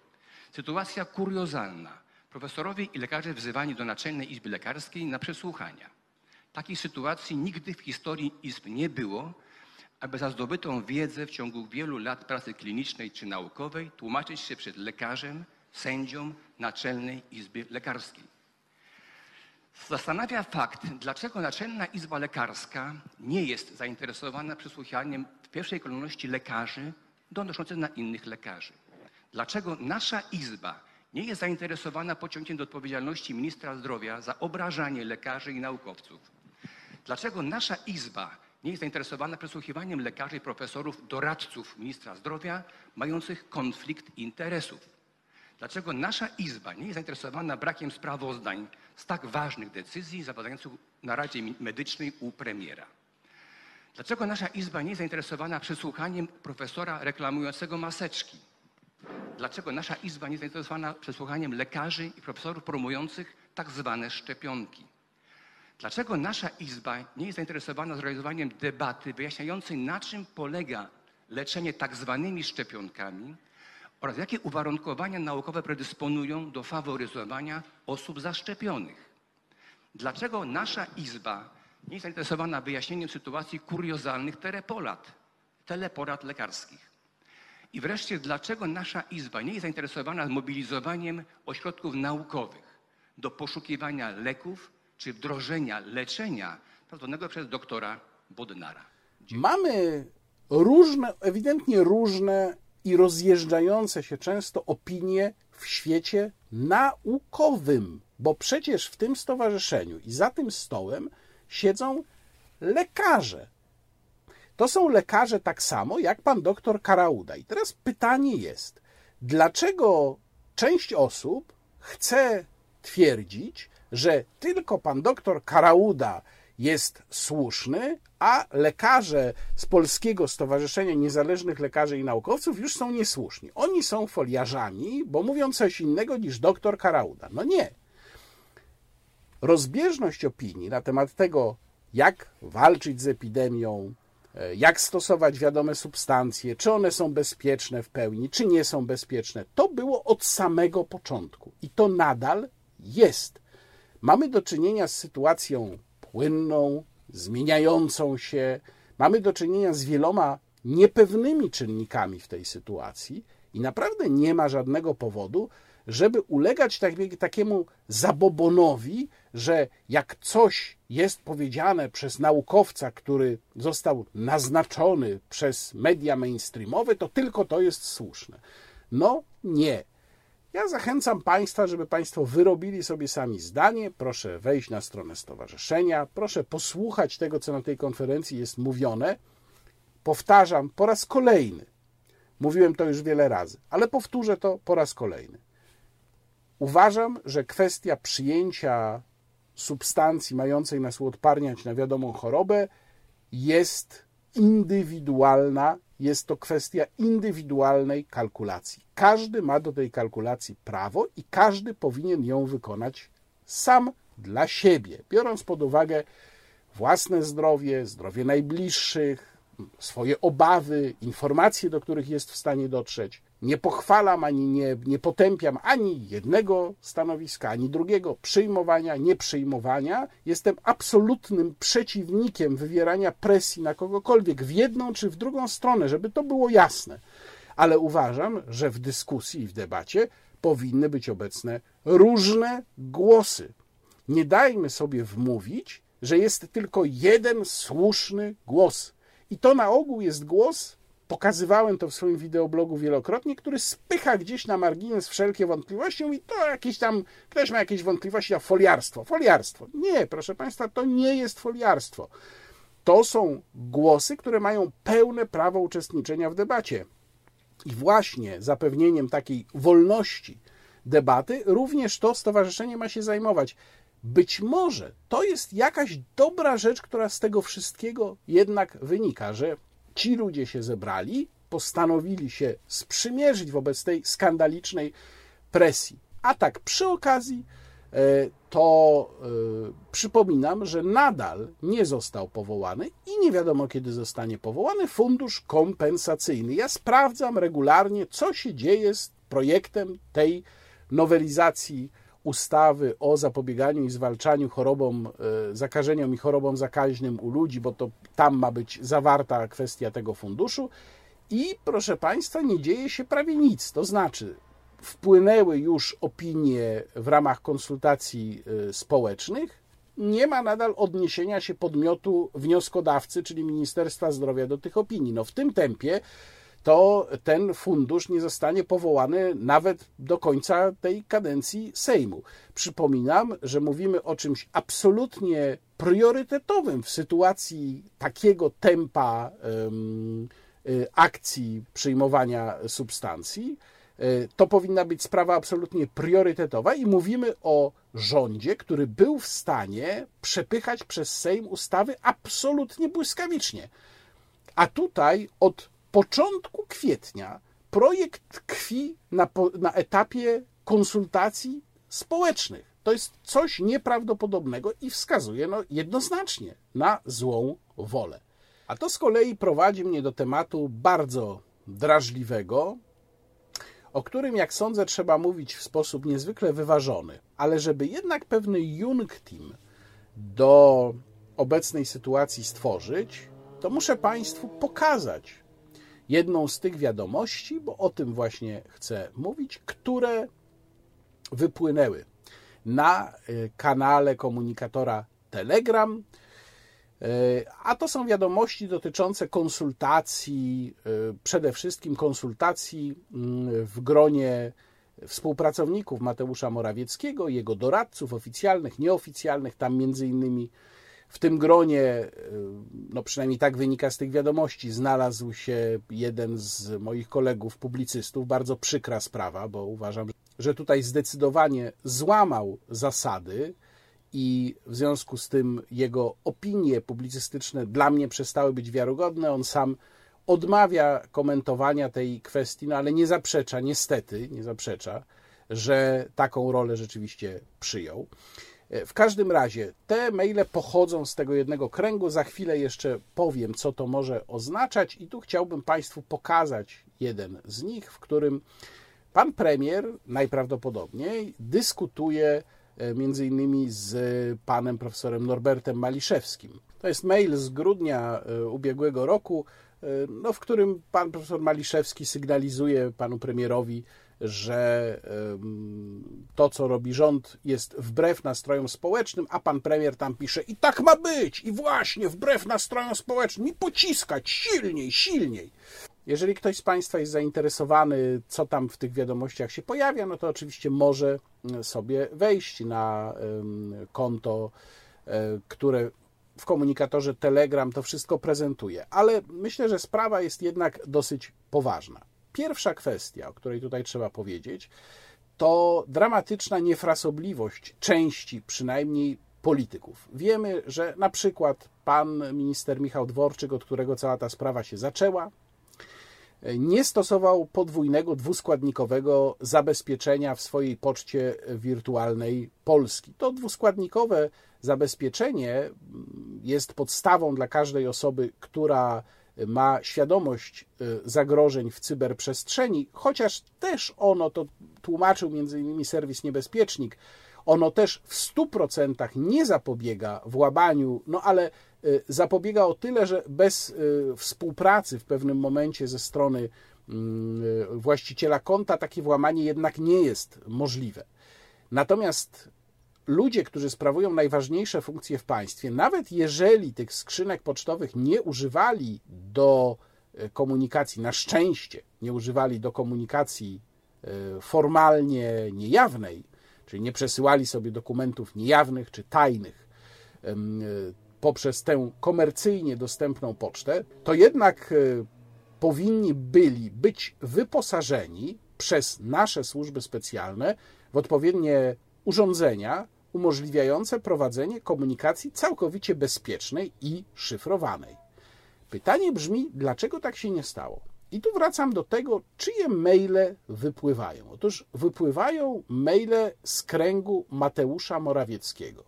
Sytuacja kuriozalna. Profesorowie i lekarze wzywani do Naczelnej Izby Lekarskiej na przesłuchania. Takiej sytuacji nigdy w historii izb nie było, aby za zdobytą wiedzę w ciągu wielu lat pracy klinicznej czy naukowej tłumaczyć się przed lekarzem, sędzią Naczelnej Izby Lekarskiej. Zastanawia fakt, dlaczego Naczelna Izba Lekarska nie jest zainteresowana przesłuchaniem w pierwszej kolejności lekarzy donoszących na innych lekarzy. Dlaczego nasza Izba nie jest zainteresowana pociągnięciem do odpowiedzialności ministra zdrowia za obrażanie lekarzy i naukowców. Dlaczego nasza Izba nie jest zainteresowana przesłuchiwaniem lekarzy i profesorów, doradców ministra zdrowia mających konflikt interesów? Dlaczego nasza Izba nie jest zainteresowana brakiem sprawozdań z tak ważnych decyzji zapadających na Radzie Medycznej u premiera? Dlaczego nasza Izba nie jest zainteresowana przesłuchaniem profesora reklamującego maseczki? Dlaczego nasza Izba nie jest zainteresowana przesłuchaniem lekarzy i profesorów promujących tak zwane szczepionki? Dlaczego nasza Izba nie jest zainteresowana zorganizowaniem debaty wyjaśniającej, na czym polega leczenie tak zwanymi szczepionkami oraz jakie uwarunkowania naukowe predysponują do faworyzowania osób zaszczepionych? Dlaczego nasza Izba nie jest zainteresowana wyjaśnieniem sytuacji kuriozalnych teleporad, teleporad lekarskich? I wreszcie, dlaczego nasza Izba nie jest zainteresowana zmobilizowaniem ośrodków naukowych do poszukiwania leków, czy wdrożenia leczenia prowadzonego przez doktora Bodnara. Mamy różne, ewidentnie różne i rozjeżdżające się często opinie w świecie naukowym, bo przecież w tym stowarzyszeniu i za tym stołem siedzą lekarze. To są lekarze tak samo jak pan doktor Karauda. I teraz pytanie jest, dlaczego część osób chce twierdzić, że tylko pan doktor Karauda jest słuszny, a lekarze z Polskiego Stowarzyszenia Niezależnych Lekarzy i Naukowców już są niesłuszni. Oni są foliarzami, bo mówią coś innego niż doktor Karauda. No nie. Rozbieżność opinii na temat tego, jak walczyć z epidemią, jak stosować wiadome substancje, czy one są bezpieczne w pełni, czy nie są bezpieczne, to było od samego początku i to nadal jest. Mamy do czynienia z sytuacją płynną, zmieniającą się, mamy do czynienia z wieloma niepewnymi czynnikami w tej sytuacji i naprawdę nie ma żadnego powodu, żeby ulegać tak, takiemu zabobonowi, że jak coś jest powiedziane przez naukowca, który został naznaczony przez media mainstreamowe, to tylko to jest słuszne. No nie. Ja zachęcam Państwa, żeby Państwo wyrobili sobie sami zdanie. Proszę wejść na stronę stowarzyszenia, proszę posłuchać tego, co na tej konferencji jest mówione. Powtarzam po raz kolejny. Mówiłem to już wiele razy, ale powtórzę to po raz kolejny. Uważam, że kwestia przyjęcia substancji mającej nas uodparniać na wiadomą chorobę jest indywidualna jest to kwestia indywidualnej kalkulacji. Każdy ma do tej kalkulacji prawo i każdy powinien ją wykonać sam dla siebie, biorąc pod uwagę własne zdrowie, zdrowie najbliższych, swoje obawy, informacje, do których jest w stanie dotrzeć. Nie pochwalam ani nie, nie potępiam ani jednego stanowiska, ani drugiego, przyjmowania, nieprzyjmowania. Jestem absolutnym przeciwnikiem wywierania presji na kogokolwiek w jedną czy w drugą stronę, żeby to było jasne. Ale uważam, że w dyskusji i w debacie powinny być obecne różne głosy. Nie dajmy sobie wmówić, że jest tylko jeden słuszny głos. I to na ogół jest głos Pokazywałem to w swoim wideoblogu wielokrotnie, który spycha gdzieś na margines wszelkie wątpliwości i to jakieś tam, ktoś ma jakieś wątpliwości, a foliarstwo, foliarstwo. Nie, proszę Państwa, to nie jest foliarstwo. To są głosy, które mają pełne prawo uczestniczenia w debacie. I właśnie zapewnieniem takiej wolności debaty również to stowarzyszenie ma się zajmować. być może to jest jakaś dobra rzecz, która z tego wszystkiego jednak wynika, że ci ludzie się zebrali, postanowili się sprzymierzyć wobec tej skandalicznej presji. A tak przy okazji, e, to e, przypominam, że nadal nie został powołany i nie wiadomo kiedy zostanie powołany fundusz kompensacyjny. Ja sprawdzam regularnie, co się dzieje z projektem tej nowelizacji ustawy o zapobieganiu i zwalczaniu chorobom, e, zakażeniom i chorobom zakaźnym u ludzi, bo to tam ma być zawarta kwestia tego funduszu. I proszę Państwa, nie dzieje się prawie nic. To znaczy, wpłynęły już opinie w ramach konsultacji e, społecznych. Nie ma nadal odniesienia się podmiotu wnioskodawcy, czyli Ministerstwa Zdrowia, do tych opinii. No w tym tempie to ten fundusz nie zostanie powołany nawet do końca tej kadencji Sejmu. Przypominam, że mówimy o czymś absolutnie priorytetowym w sytuacji takiego tempa y, akcji przyjmowania substancji. Y, to powinna być sprawa absolutnie priorytetowa i mówimy o rządzie, który był w stanie przepychać przez Sejm ustawy absolutnie błyskawicznie. A tutaj od początku kwietnia projekt tkwi na, na etapie konsultacji społecznych. To jest coś nieprawdopodobnego i wskazuje no, jednoznacznie na złą wolę. A to z kolei prowadzi mnie do tematu bardzo drażliwego, o którym, jak sądzę, trzeba mówić w sposób niezwykle wyważony, ale żeby jednak pewny team do obecnej sytuacji stworzyć, to muszę Państwu pokazać, jedną z tych wiadomości, bo o tym właśnie chcę mówić, które wypłynęły na y, kanale komunikatora Telegram. Y, a to są wiadomości dotyczące konsultacji, y, przede wszystkim konsultacji mm, w gronie współpracowników Mateusza Morawieckiego, jego doradców oficjalnych, nieoficjalnych, tam między innymi w tym gronie, y, no przynajmniej tak wynika z tych wiadomości, znalazł się jeden z moich kolegów publicystów. Bardzo przykra sprawa, bo uważam, że tutaj zdecydowanie złamał zasady i w związku z tym jego opinie publicystyczne dla mnie przestały być wiarygodne. On sam odmawia komentowania tej kwestii, no ale nie zaprzecza, niestety, nie zaprzecza, że taką rolę rzeczywiście przyjął. W każdym razie te maile pochodzą z tego jednego kręgu. Za chwilę jeszcze powiem, co to może oznaczać, i tu chciałbym Państwu pokazać jeden z nich, w którym pan premier najprawdopodobniej dyskutuje e, między innymi z panem profesorem Norbertem Maliszewskim. To jest mail z grudnia e, ubiegłego roku, e, no, w którym pan profesor Maliszewski sygnalizuje panu premierowi, że to, co robi rząd, jest wbrew nastrojom społecznym, a pan premier tam pisze i tak ma być, i właśnie wbrew nastrojom społecznym, i pociskać silniej, silniej. Jeżeli ktoś z Państwa jest zainteresowany, co tam w tych wiadomościach się pojawia, no to oczywiście może sobie wejść na konto, e, które w komunikatorze Telegram to wszystko prezentuje. Ale myślę, że sprawa jest jednak dosyć poważna. Pierwsza kwestia, o której tutaj trzeba powiedzieć, to dramatyczna niefrasobliwość części przynajmniej polityków. Wiemy, że na przykład pan minister Michał Dworczyk, od którego cała ta sprawa się zaczęła, nie stosował podwójnego, dwuskładnikowego zabezpieczenia w swojej poczcie wirtualnej Polski. To dwuskładnikowe zabezpieczenie jest podstawą dla każdej osoby, która ma świadomość y, zagrożeń w cyberprzestrzeni, chociaż też ono, to tłumaczył między innymi serwis Niebezpiecznik, ono też w 100% nie zapobiega włamaniu, no ale y, zapobiega o tyle, że bez y, współpracy w pewnym momencie ze strony mm, właściciela konta takie włamanie jednak nie jest możliwe. Natomiast ludzie, którzy sprawują najważniejsze funkcje w państwie, nawet jeżeli tych skrzynek pocztowych nie używali do e, komunikacji, na szczęście nie używali do komunikacji e, formalnie niejawnej, czyli nie przesyłali sobie dokumentów niejawnych czy tajnych e, poprzez tę komercyjnie dostępną pocztę, to jednak powinni byli być wyposażeni przez nasze służby specjalne w odpowiednie urządzenia, umożliwiające prowadzenie komunikacji całkowicie bezpiecznej i szyfrowanej. Pytanie brzmi, dlaczego tak się nie stało? I tu wracam do tego, czyje maile wypływają. Otóż wypływają maile z kręgu Mateusza Morawieckiego.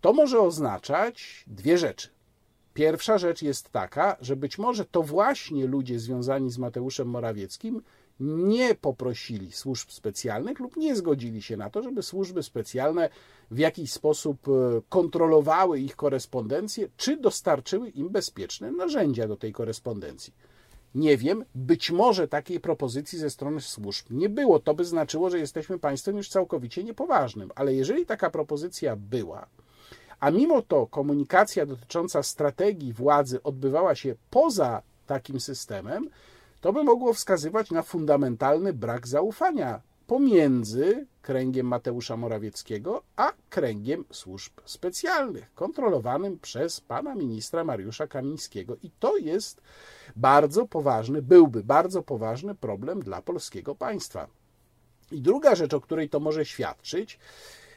To może oznaczać dwie rzeczy. Pierwsza rzecz jest taka, że być może to właśnie ludzie związani z Mateuszem Morawieckim nie poprosili służb specjalnych lub nie zgodzili się na to, żeby służby specjalne w jakiś sposób e, kontrolowały ich korespondencję, czy dostarczyły im bezpieczne narzędzia do tej korespondencji. Nie wiem, być może takiej propozycji ze strony służb nie było. To by znaczyło, że jesteśmy państwem już całkowicie niepoważnym. Ale jeżeli taka propozycja była, a mimo to komunikacja dotycząca strategii władzy odbywała się poza takim systemem, to by mogło wskazywać na fundamentalny brak zaufania pomiędzy kręgiem Mateusza Morawieckiego a kręgiem służb specjalnych, kontrolowanym przez pana ministra Mariusza Kamińskiego. I to jest bardzo poważny, byłby bardzo poważny problem dla polskiego państwa. I druga rzecz, o której to może świadczyć,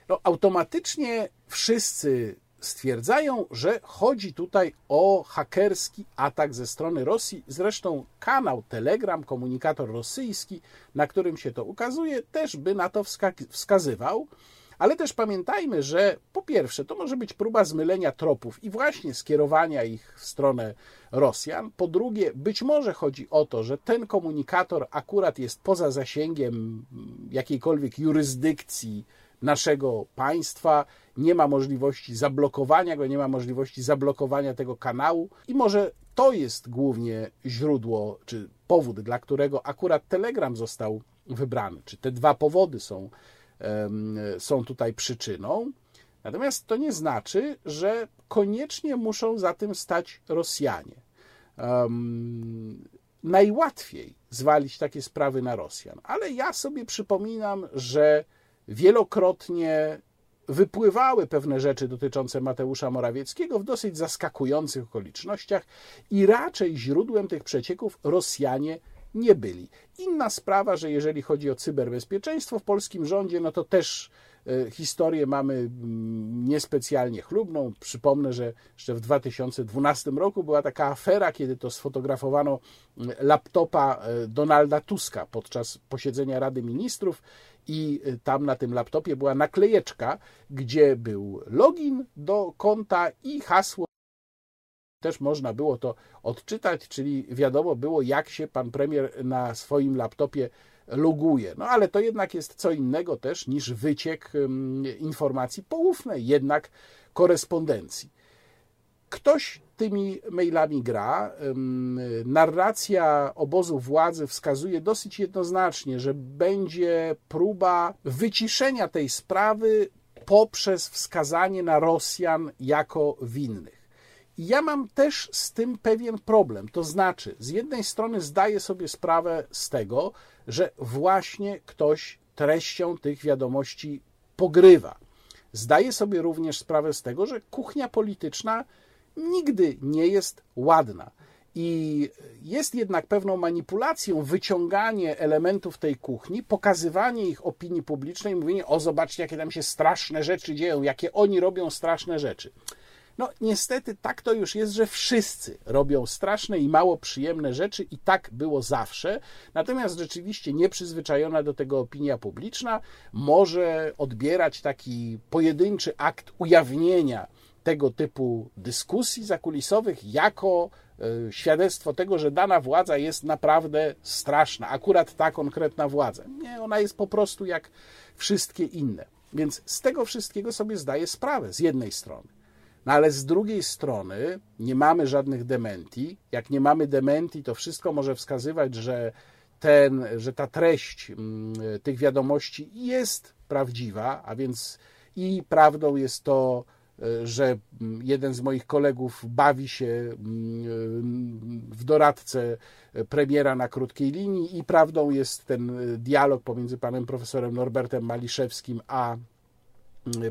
no, automatycznie wszyscy stwierdzają, że chodzi tutaj o hakerski atak ze strony Rosji. Zresztą kanał Telegram, komunikator rosyjski, na którym się to ukazuje, też by na to wskazywał. Ale też pamiętajmy, że po pierwsze, to może być próba zmylenia tropów i właśnie skierowania ich w stronę Rosjan. Po drugie, być może chodzi o to, że ten komunikator akurat jest poza zasięgiem jakiejkolwiek jurysdykcji naszego państwa, nie ma możliwości zablokowania go, nie ma możliwości zablokowania tego kanału i może to jest głównie źródło czy powód, dla którego akurat Telegram został wybrany, czy te dwa powody są, są tutaj przyczyną. Natomiast to nie znaczy, że koniecznie muszą za tym stać Rosjanie. Um, najłatwiej zwalić takie sprawy na Rosjan, ale ja sobie przypominam, że wielokrotnie wypływały pewne rzeczy dotyczące Mateusza Morawieckiego w dosyć zaskakujących okolicznościach i raczej źródłem tych przecieków Rosjanie nie byli. Inna sprawa, że jeżeli chodzi o cyberbezpieczeństwo w polskim rządzie, no to też e, historię mamy mm, niespecjalnie chlubną. Przypomnę, że jeszcze w 2012 roku była taka afera, kiedy to sfotografowano mm, laptopa e, Donalda Tuska podczas posiedzenia Rady Ministrów i y, tam na tym laptopie była naklejeczka, gdzie był login do konta i hasło. Też można było to odczytać, czyli wiadomo było, jak się pan premier na swoim laptopie loguje. No ale to jednak jest co innego też niż wyciek informacji poufnej, jednak korespondencji. Ktoś tymi mailami gra. Narracja obozu władzy wskazuje dosyć jednoznacznie, że będzie próba wyciszenia tej sprawy poprzez wskazanie na Rosjan jako winnych. Ja mam też z tym pewien problem. To znaczy, z jednej strony zdaję sobie sprawę z tego, że właśnie ktoś treścią tych wiadomości pogrywa. Zdaję sobie również sprawę z tego, że kuchnia polityczna nigdy nie jest ładna. I jest jednak pewną manipulacją wyciąganie elementów tej kuchni, pokazywanie ich opinii publicznej, mówienie: O, zobaczcie, jakie tam się straszne rzeczy dzieją, jakie oni robią straszne rzeczy. No, niestety tak to już jest, że wszyscy robią straszne i mało przyjemne rzeczy, i tak było zawsze. Natomiast rzeczywiście nieprzyzwyczajona do tego opinia publiczna może odbierać taki pojedynczy akt ujawnienia tego typu dyskusji zakulisowych jako e, świadectwo tego, że dana władza jest naprawdę straszna, akurat ta konkretna władza. Nie, ona jest po prostu jak wszystkie inne. Więc z tego wszystkiego sobie zdaję sprawę z jednej strony. No ale z drugiej strony nie mamy żadnych dementi. Jak nie mamy dementi, to wszystko może wskazywać, że, ten, że ta treść mm, tych wiadomości jest prawdziwa, a więc i prawdą jest to, że jeden z moich kolegów bawi się mm, w doradcę premiera na krótkiej linii i prawdą jest ten dialog pomiędzy panem profesorem Norbertem Maliszewskim a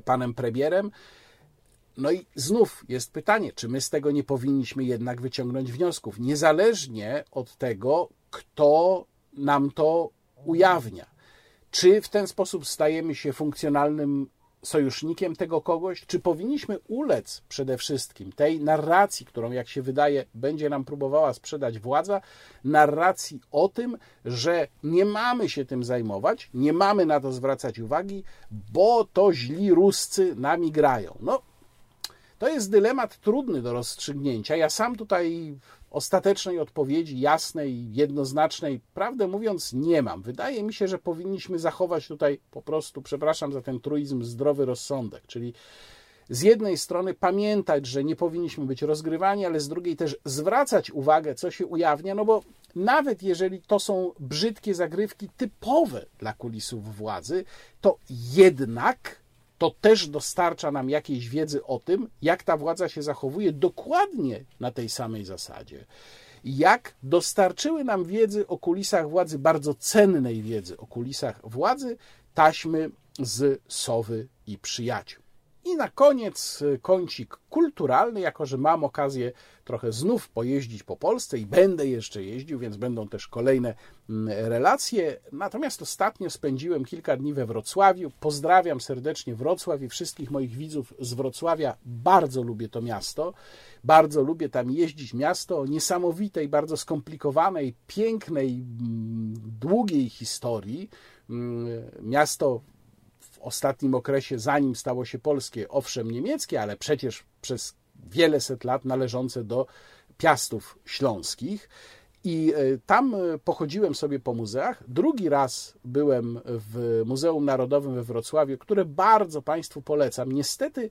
panem premierem. No i znów jest pytanie, czy my z tego nie powinniśmy jednak wyciągnąć wniosków, niezależnie od tego, kto nam to ujawnia. Czy w ten sposób stajemy się funkcjonalnym sojusznikiem tego kogoś? Czy powinniśmy ulec przede wszystkim tej narracji, którą, jak się wydaje, będzie nam próbowała sprzedać władza, narracji o tym, że nie mamy się tym zajmować, nie mamy na to zwracać uwagi, bo to źli Ruscy nami grają. No, to jest dylemat trudny do rozstrzygnięcia. Ja sam tutaj ostatecznej odpowiedzi, jasnej, jednoznacznej, prawdę mówiąc, nie mam. Wydaje mi się, że powinniśmy zachować tutaj po prostu, przepraszam za ten truizm, zdrowy rozsądek, czyli z jednej strony pamiętać, że nie powinniśmy być rozgrywani, ale z drugiej też zwracać uwagę, co się ujawnia, no bo nawet jeżeli to są brzydkie zagrywki typowe dla kulisów władzy, to jednak to też dostarcza nam jakiejś wiedzy o tym, jak ta władza się zachowuje dokładnie na tej samej zasadzie. Jak dostarczyły nam wiedzy o kulisach władzy, bardzo cennej wiedzy o kulisach władzy, taśmy z Sowy i Przyjaciół. I na koniec y, kącik kulturalny, jako że mam okazję trochę znów pojeździć po Polsce i będę jeszcze jeździł, więc będą też kolejne relacje. Natomiast ostatnio spędziłem kilka dni we Wrocławiu. Pozdrawiam serdecznie Wrocław i wszystkich moich widzów z Wrocławia. Bardzo lubię to miasto. Bardzo lubię tam jeździć. Miasto o niesamowitej, bardzo skomplikowanej, pięknej, mm, długiej historii. Mm, miasto ostatnim okresie, zanim stało się polskie, owszem niemieckie, ale przecież przez wiele set lat należące do piastów śląskich. I e, tam e, pochodziłem sobie po muzeach. Drugi raz byłem w Muzeum Narodowym we Wrocławiu, które bardzo Państwu polecam. Niestety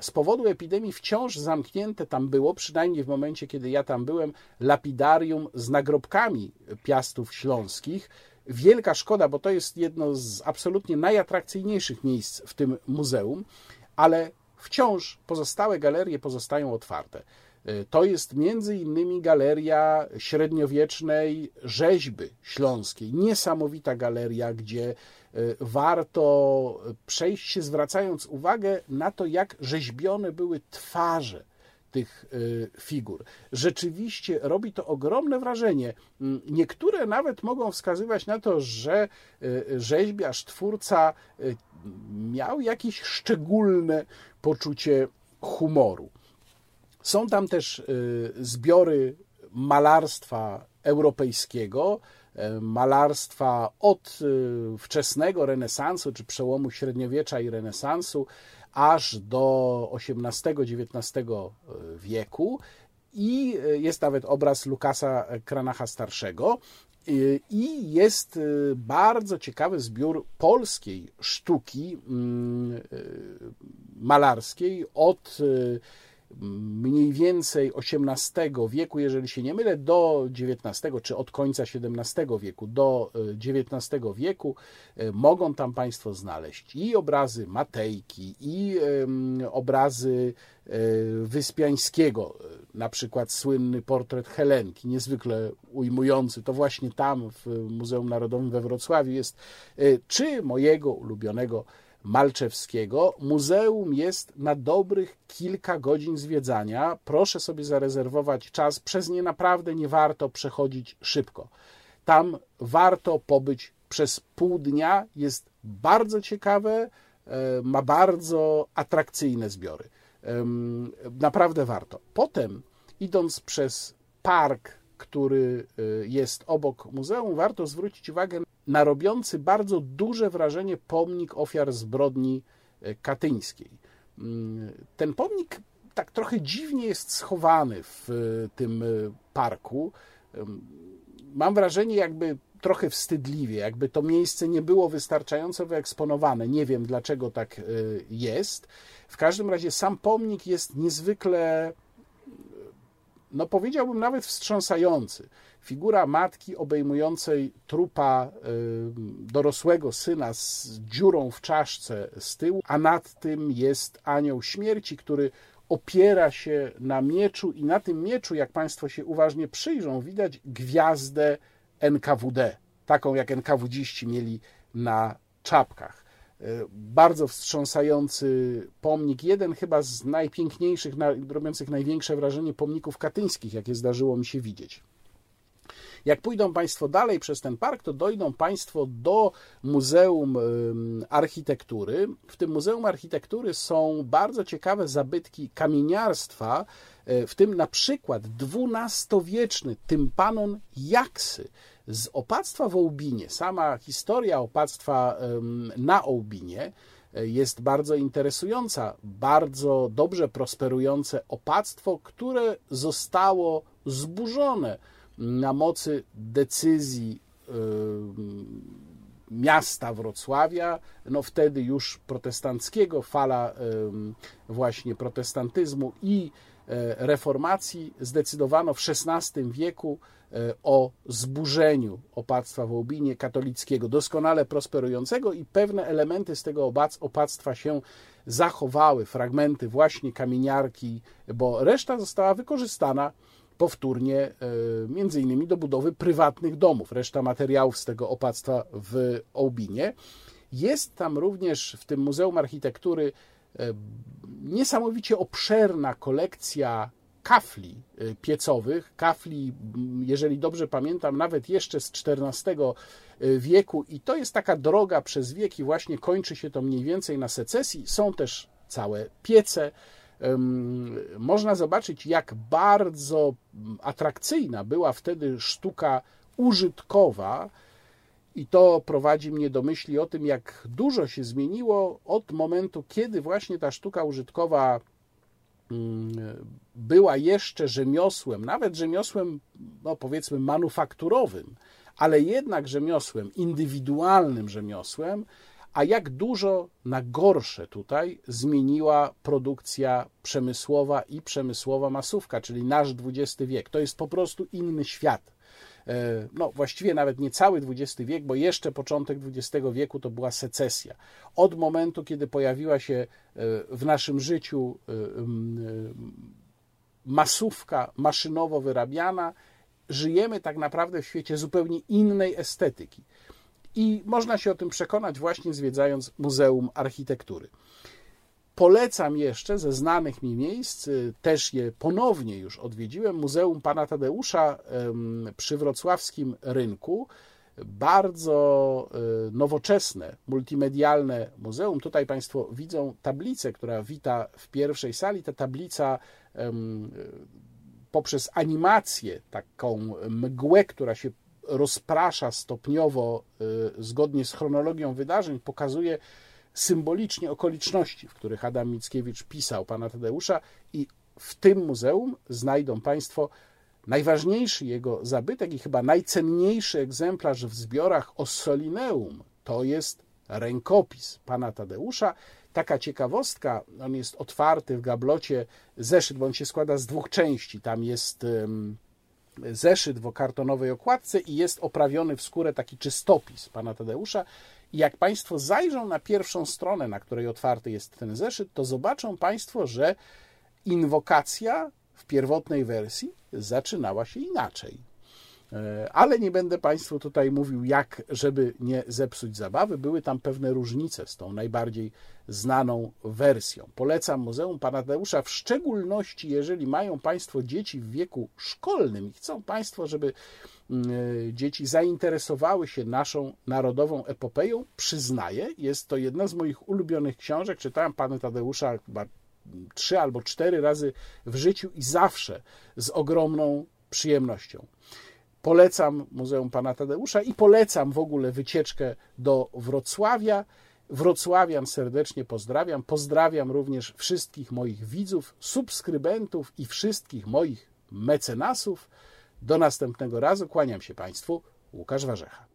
z powodu epidemii wciąż zamknięte tam było, przynajmniej w momencie, kiedy ja tam byłem, lapidarium z nagrobkami piastów śląskich wielka szkoda, bo to jest jedno z absolutnie najatrakcyjniejszych miejsc w tym muzeum, ale wciąż pozostałe galerie pozostają otwarte. E, to jest między innymi galeria średniowiecznej rzeźby śląskiej. Niesamowita galeria, gdzie e, warto przejść się, zwracając uwagę na to, jak rzeźbione były twarze tych y, figur. Rzeczywiście robi to ogromne wrażenie. Mm, niektóre nawet mogą wskazywać na to, że rzeźbiarz, twórca miał jakieś szczególne poczucie humoru. Są tam też zbiory malarstwa europejskiego, malarstwa od wczesnego renesansu, czy przełomu średniowiecza i renesansu, aż do XVIII-XIX e, wieku i e, jest nawet obraz Lukasa Kranacha Starszego. E, I jest bardzo ciekawy zbiór polskiej sztuki mm, malarskiej od mniej więcej XVIII wieku, jeżeli się nie mylę, do XIX czy od końca XVII wieku do XIX wieku mogą tam Państwo znaleźć i obrazy Matejki, i obrazy e, Wyspiańskiego, na przykład słynny portret Helenki, niezwykle ujmujący, to właśnie tam w Muzeum Narodowym we Wrocławiu jest, e, czy mojego ulubionego Malczewskiego. Muzeum jest na dobrych kilka godzin zwiedzania. Proszę sobie zarezerwować czas. Przez nie naprawdę nie warto przechodzić szybko. Tam warto pobyć przez pół dnia. Jest bardzo ciekawe, e, ma bardzo atrakcyjne zbiory. Naprawdę warto. Potem, idąc przez park, który e, jest obok muzeum, warto zwrócić uwagę na robiący bardzo duże wrażenie pomnik ofiar zbrodni e, katyńskiej. Mm, ten pomnik tak trochę dziwnie jest schowany w tym parku. Mam wrażenie, jakby trochę wstydliwie, jakby to miejsce nie było wystarczająco wyeksponowane. Nie wiem, dlaczego tak e, jest. W każdym razie sam pomnik jest niezwykle, no powiedziałbym nawet wstrząsający. Figura matki obejmującej trupa e, dorosłego syna z dziurą w czaszce z tyłu, a nad tym jest anioł śmierci, który opiera się na mieczu i na tym mieczu, jak Państwo się uważnie przyjrzą, widać gwiazdę NKWD, taką jak NKWDziści mieli na czapkach. E, bardzo wstrząsający pomnik, jeden chyba z najpiękniejszych, robiących największe wrażenie pomników katyńskich, jakie zdarzyło mi się widzieć. Jak pójdą Państwo dalej przez ten park, to dojdą Państwo do Muzeum Architektury. W tym Muzeum Architektury są bardzo ciekawe zabytki kamieniarstwa, e, w tym na przykład XII-wieczny tympanon Jaksy z opactwa w Ołbinie. Sama historia opactwa na Ołbinie e, jest bardzo interesująca. Bardzo dobrze prosperujące opactwo, które zostało zburzone na mocy decyzji miasta Wrocławia, no wtedy już protestanckiego, fala właśnie protestantyzmu i y, reformacji, zdecydowano w XVI wieku o zburzeniu opactwa w Łubinie katolickiego, doskonale prosperującego i pewne elementy z tego opactwa się zachowały, fragmenty właśnie kamieniarki, bo reszta została wykorzystana powtórnie e, między innymi do budowy prywatnych domów. Reszta materiałów z tego opactwa w Ołbinie. Jest tam również w tym Muzeum Architektury e, niesamowicie obszerna kolekcja kafli e, piecowych, kafli, jeżeli dobrze pamiętam, nawet jeszcze z XIV wieku i to jest taka droga przez wieki, właśnie kończy się to mniej więcej na secesji. Są też całe piece, można zobaczyć, jak bardzo atrakcyjna była wtedy sztuka użytkowa. I to prowadzi mnie do myśli o tym, jak dużo się zmieniło od momentu, kiedy właśnie ta sztuka użytkowa była jeszcze rzemiosłem, nawet rzemiosłem, no powiedzmy, manufakturowym, ale jednak rzemiosłem, indywidualnym rzemiosłem, a jak dużo na gorsze tutaj zmieniła produkcja przemysłowa i przemysłowa masówka, czyli nasz XX wiek. To jest po prostu inny świat. E, no, właściwie nawet nie cały XX wiek, bo jeszcze początek XX wieku to była secesja. Od momentu, kiedy pojawiła się e, w naszym życiu e, masówka maszynowo wyrabiana, żyjemy tak naprawdę w świecie zupełnie innej estetyki. I można się o tym przekonać właśnie zwiedzając Muzeum Architektury. Polecam jeszcze ze znanych mi miejsc, y, też je ponownie już odwiedziłem, Muzeum Pana Tadeusza przy wrocławskim rynku. Bardzo y, nowoczesne, multimedialne muzeum. Tutaj Państwo widzą tablicę, która wita w pierwszej sali. Ta tablica poprzez animację, taką mgłę, która się rozprasza stopniowo y, zgodnie z chronologią wydarzeń, pokazuje symbolicznie okoliczności, w których Adam Mickiewicz pisał pana Tadeusza i w tym muzeum znajdą Państwo najważniejszy jego zabytek i chyba najcenniejszy egzemplarz w zbiorach Ossolineum. To jest rękopis pana Tadeusza. Taka ciekawostka, on jest otwarty w gablocie zeszyt, bo on się składa z dwóch części. Tam jest zeszyt w kartonowej okładce i jest oprawiony w skórę taki czystopis pana Tadeusza. I jak Państwo zajrzą na pierwszą stronę, na której otwarty jest ten zeszyt, to zobaczą Państwo, że inwokacja w pierwotnej wersji zaczynała się inaczej. E, ale nie będę Państwu tutaj mówił, jak, żeby nie zepsuć zabawy. Były tam pewne różnice z tą najbardziej znaną wersją. Polecam Muzeum Pana Tadeusza, w szczególności jeżeli mają Państwo dzieci w wieku szkolnym i chcą Państwo, żeby mm, e, dzieci zainteresowały się naszą narodową epopeją. Przyznaję, jest to jedna z moich ulubionych książek. Czytałem Pana Tadeusza chyba trzy albo cztery razy w życiu i zawsze z ogromną przyjemnością. Polecam Muzeum Pana Tadeusza i polecam w ogóle wycieczkę do Wrocławia. Wrocławian serdecznie pozdrawiam. Pozdrawiam również wszystkich moich widzów, subskrybentów i wszystkich moich mecenasów. Do następnego razu. Kłaniam się Państwu. Łukasz Warzecha.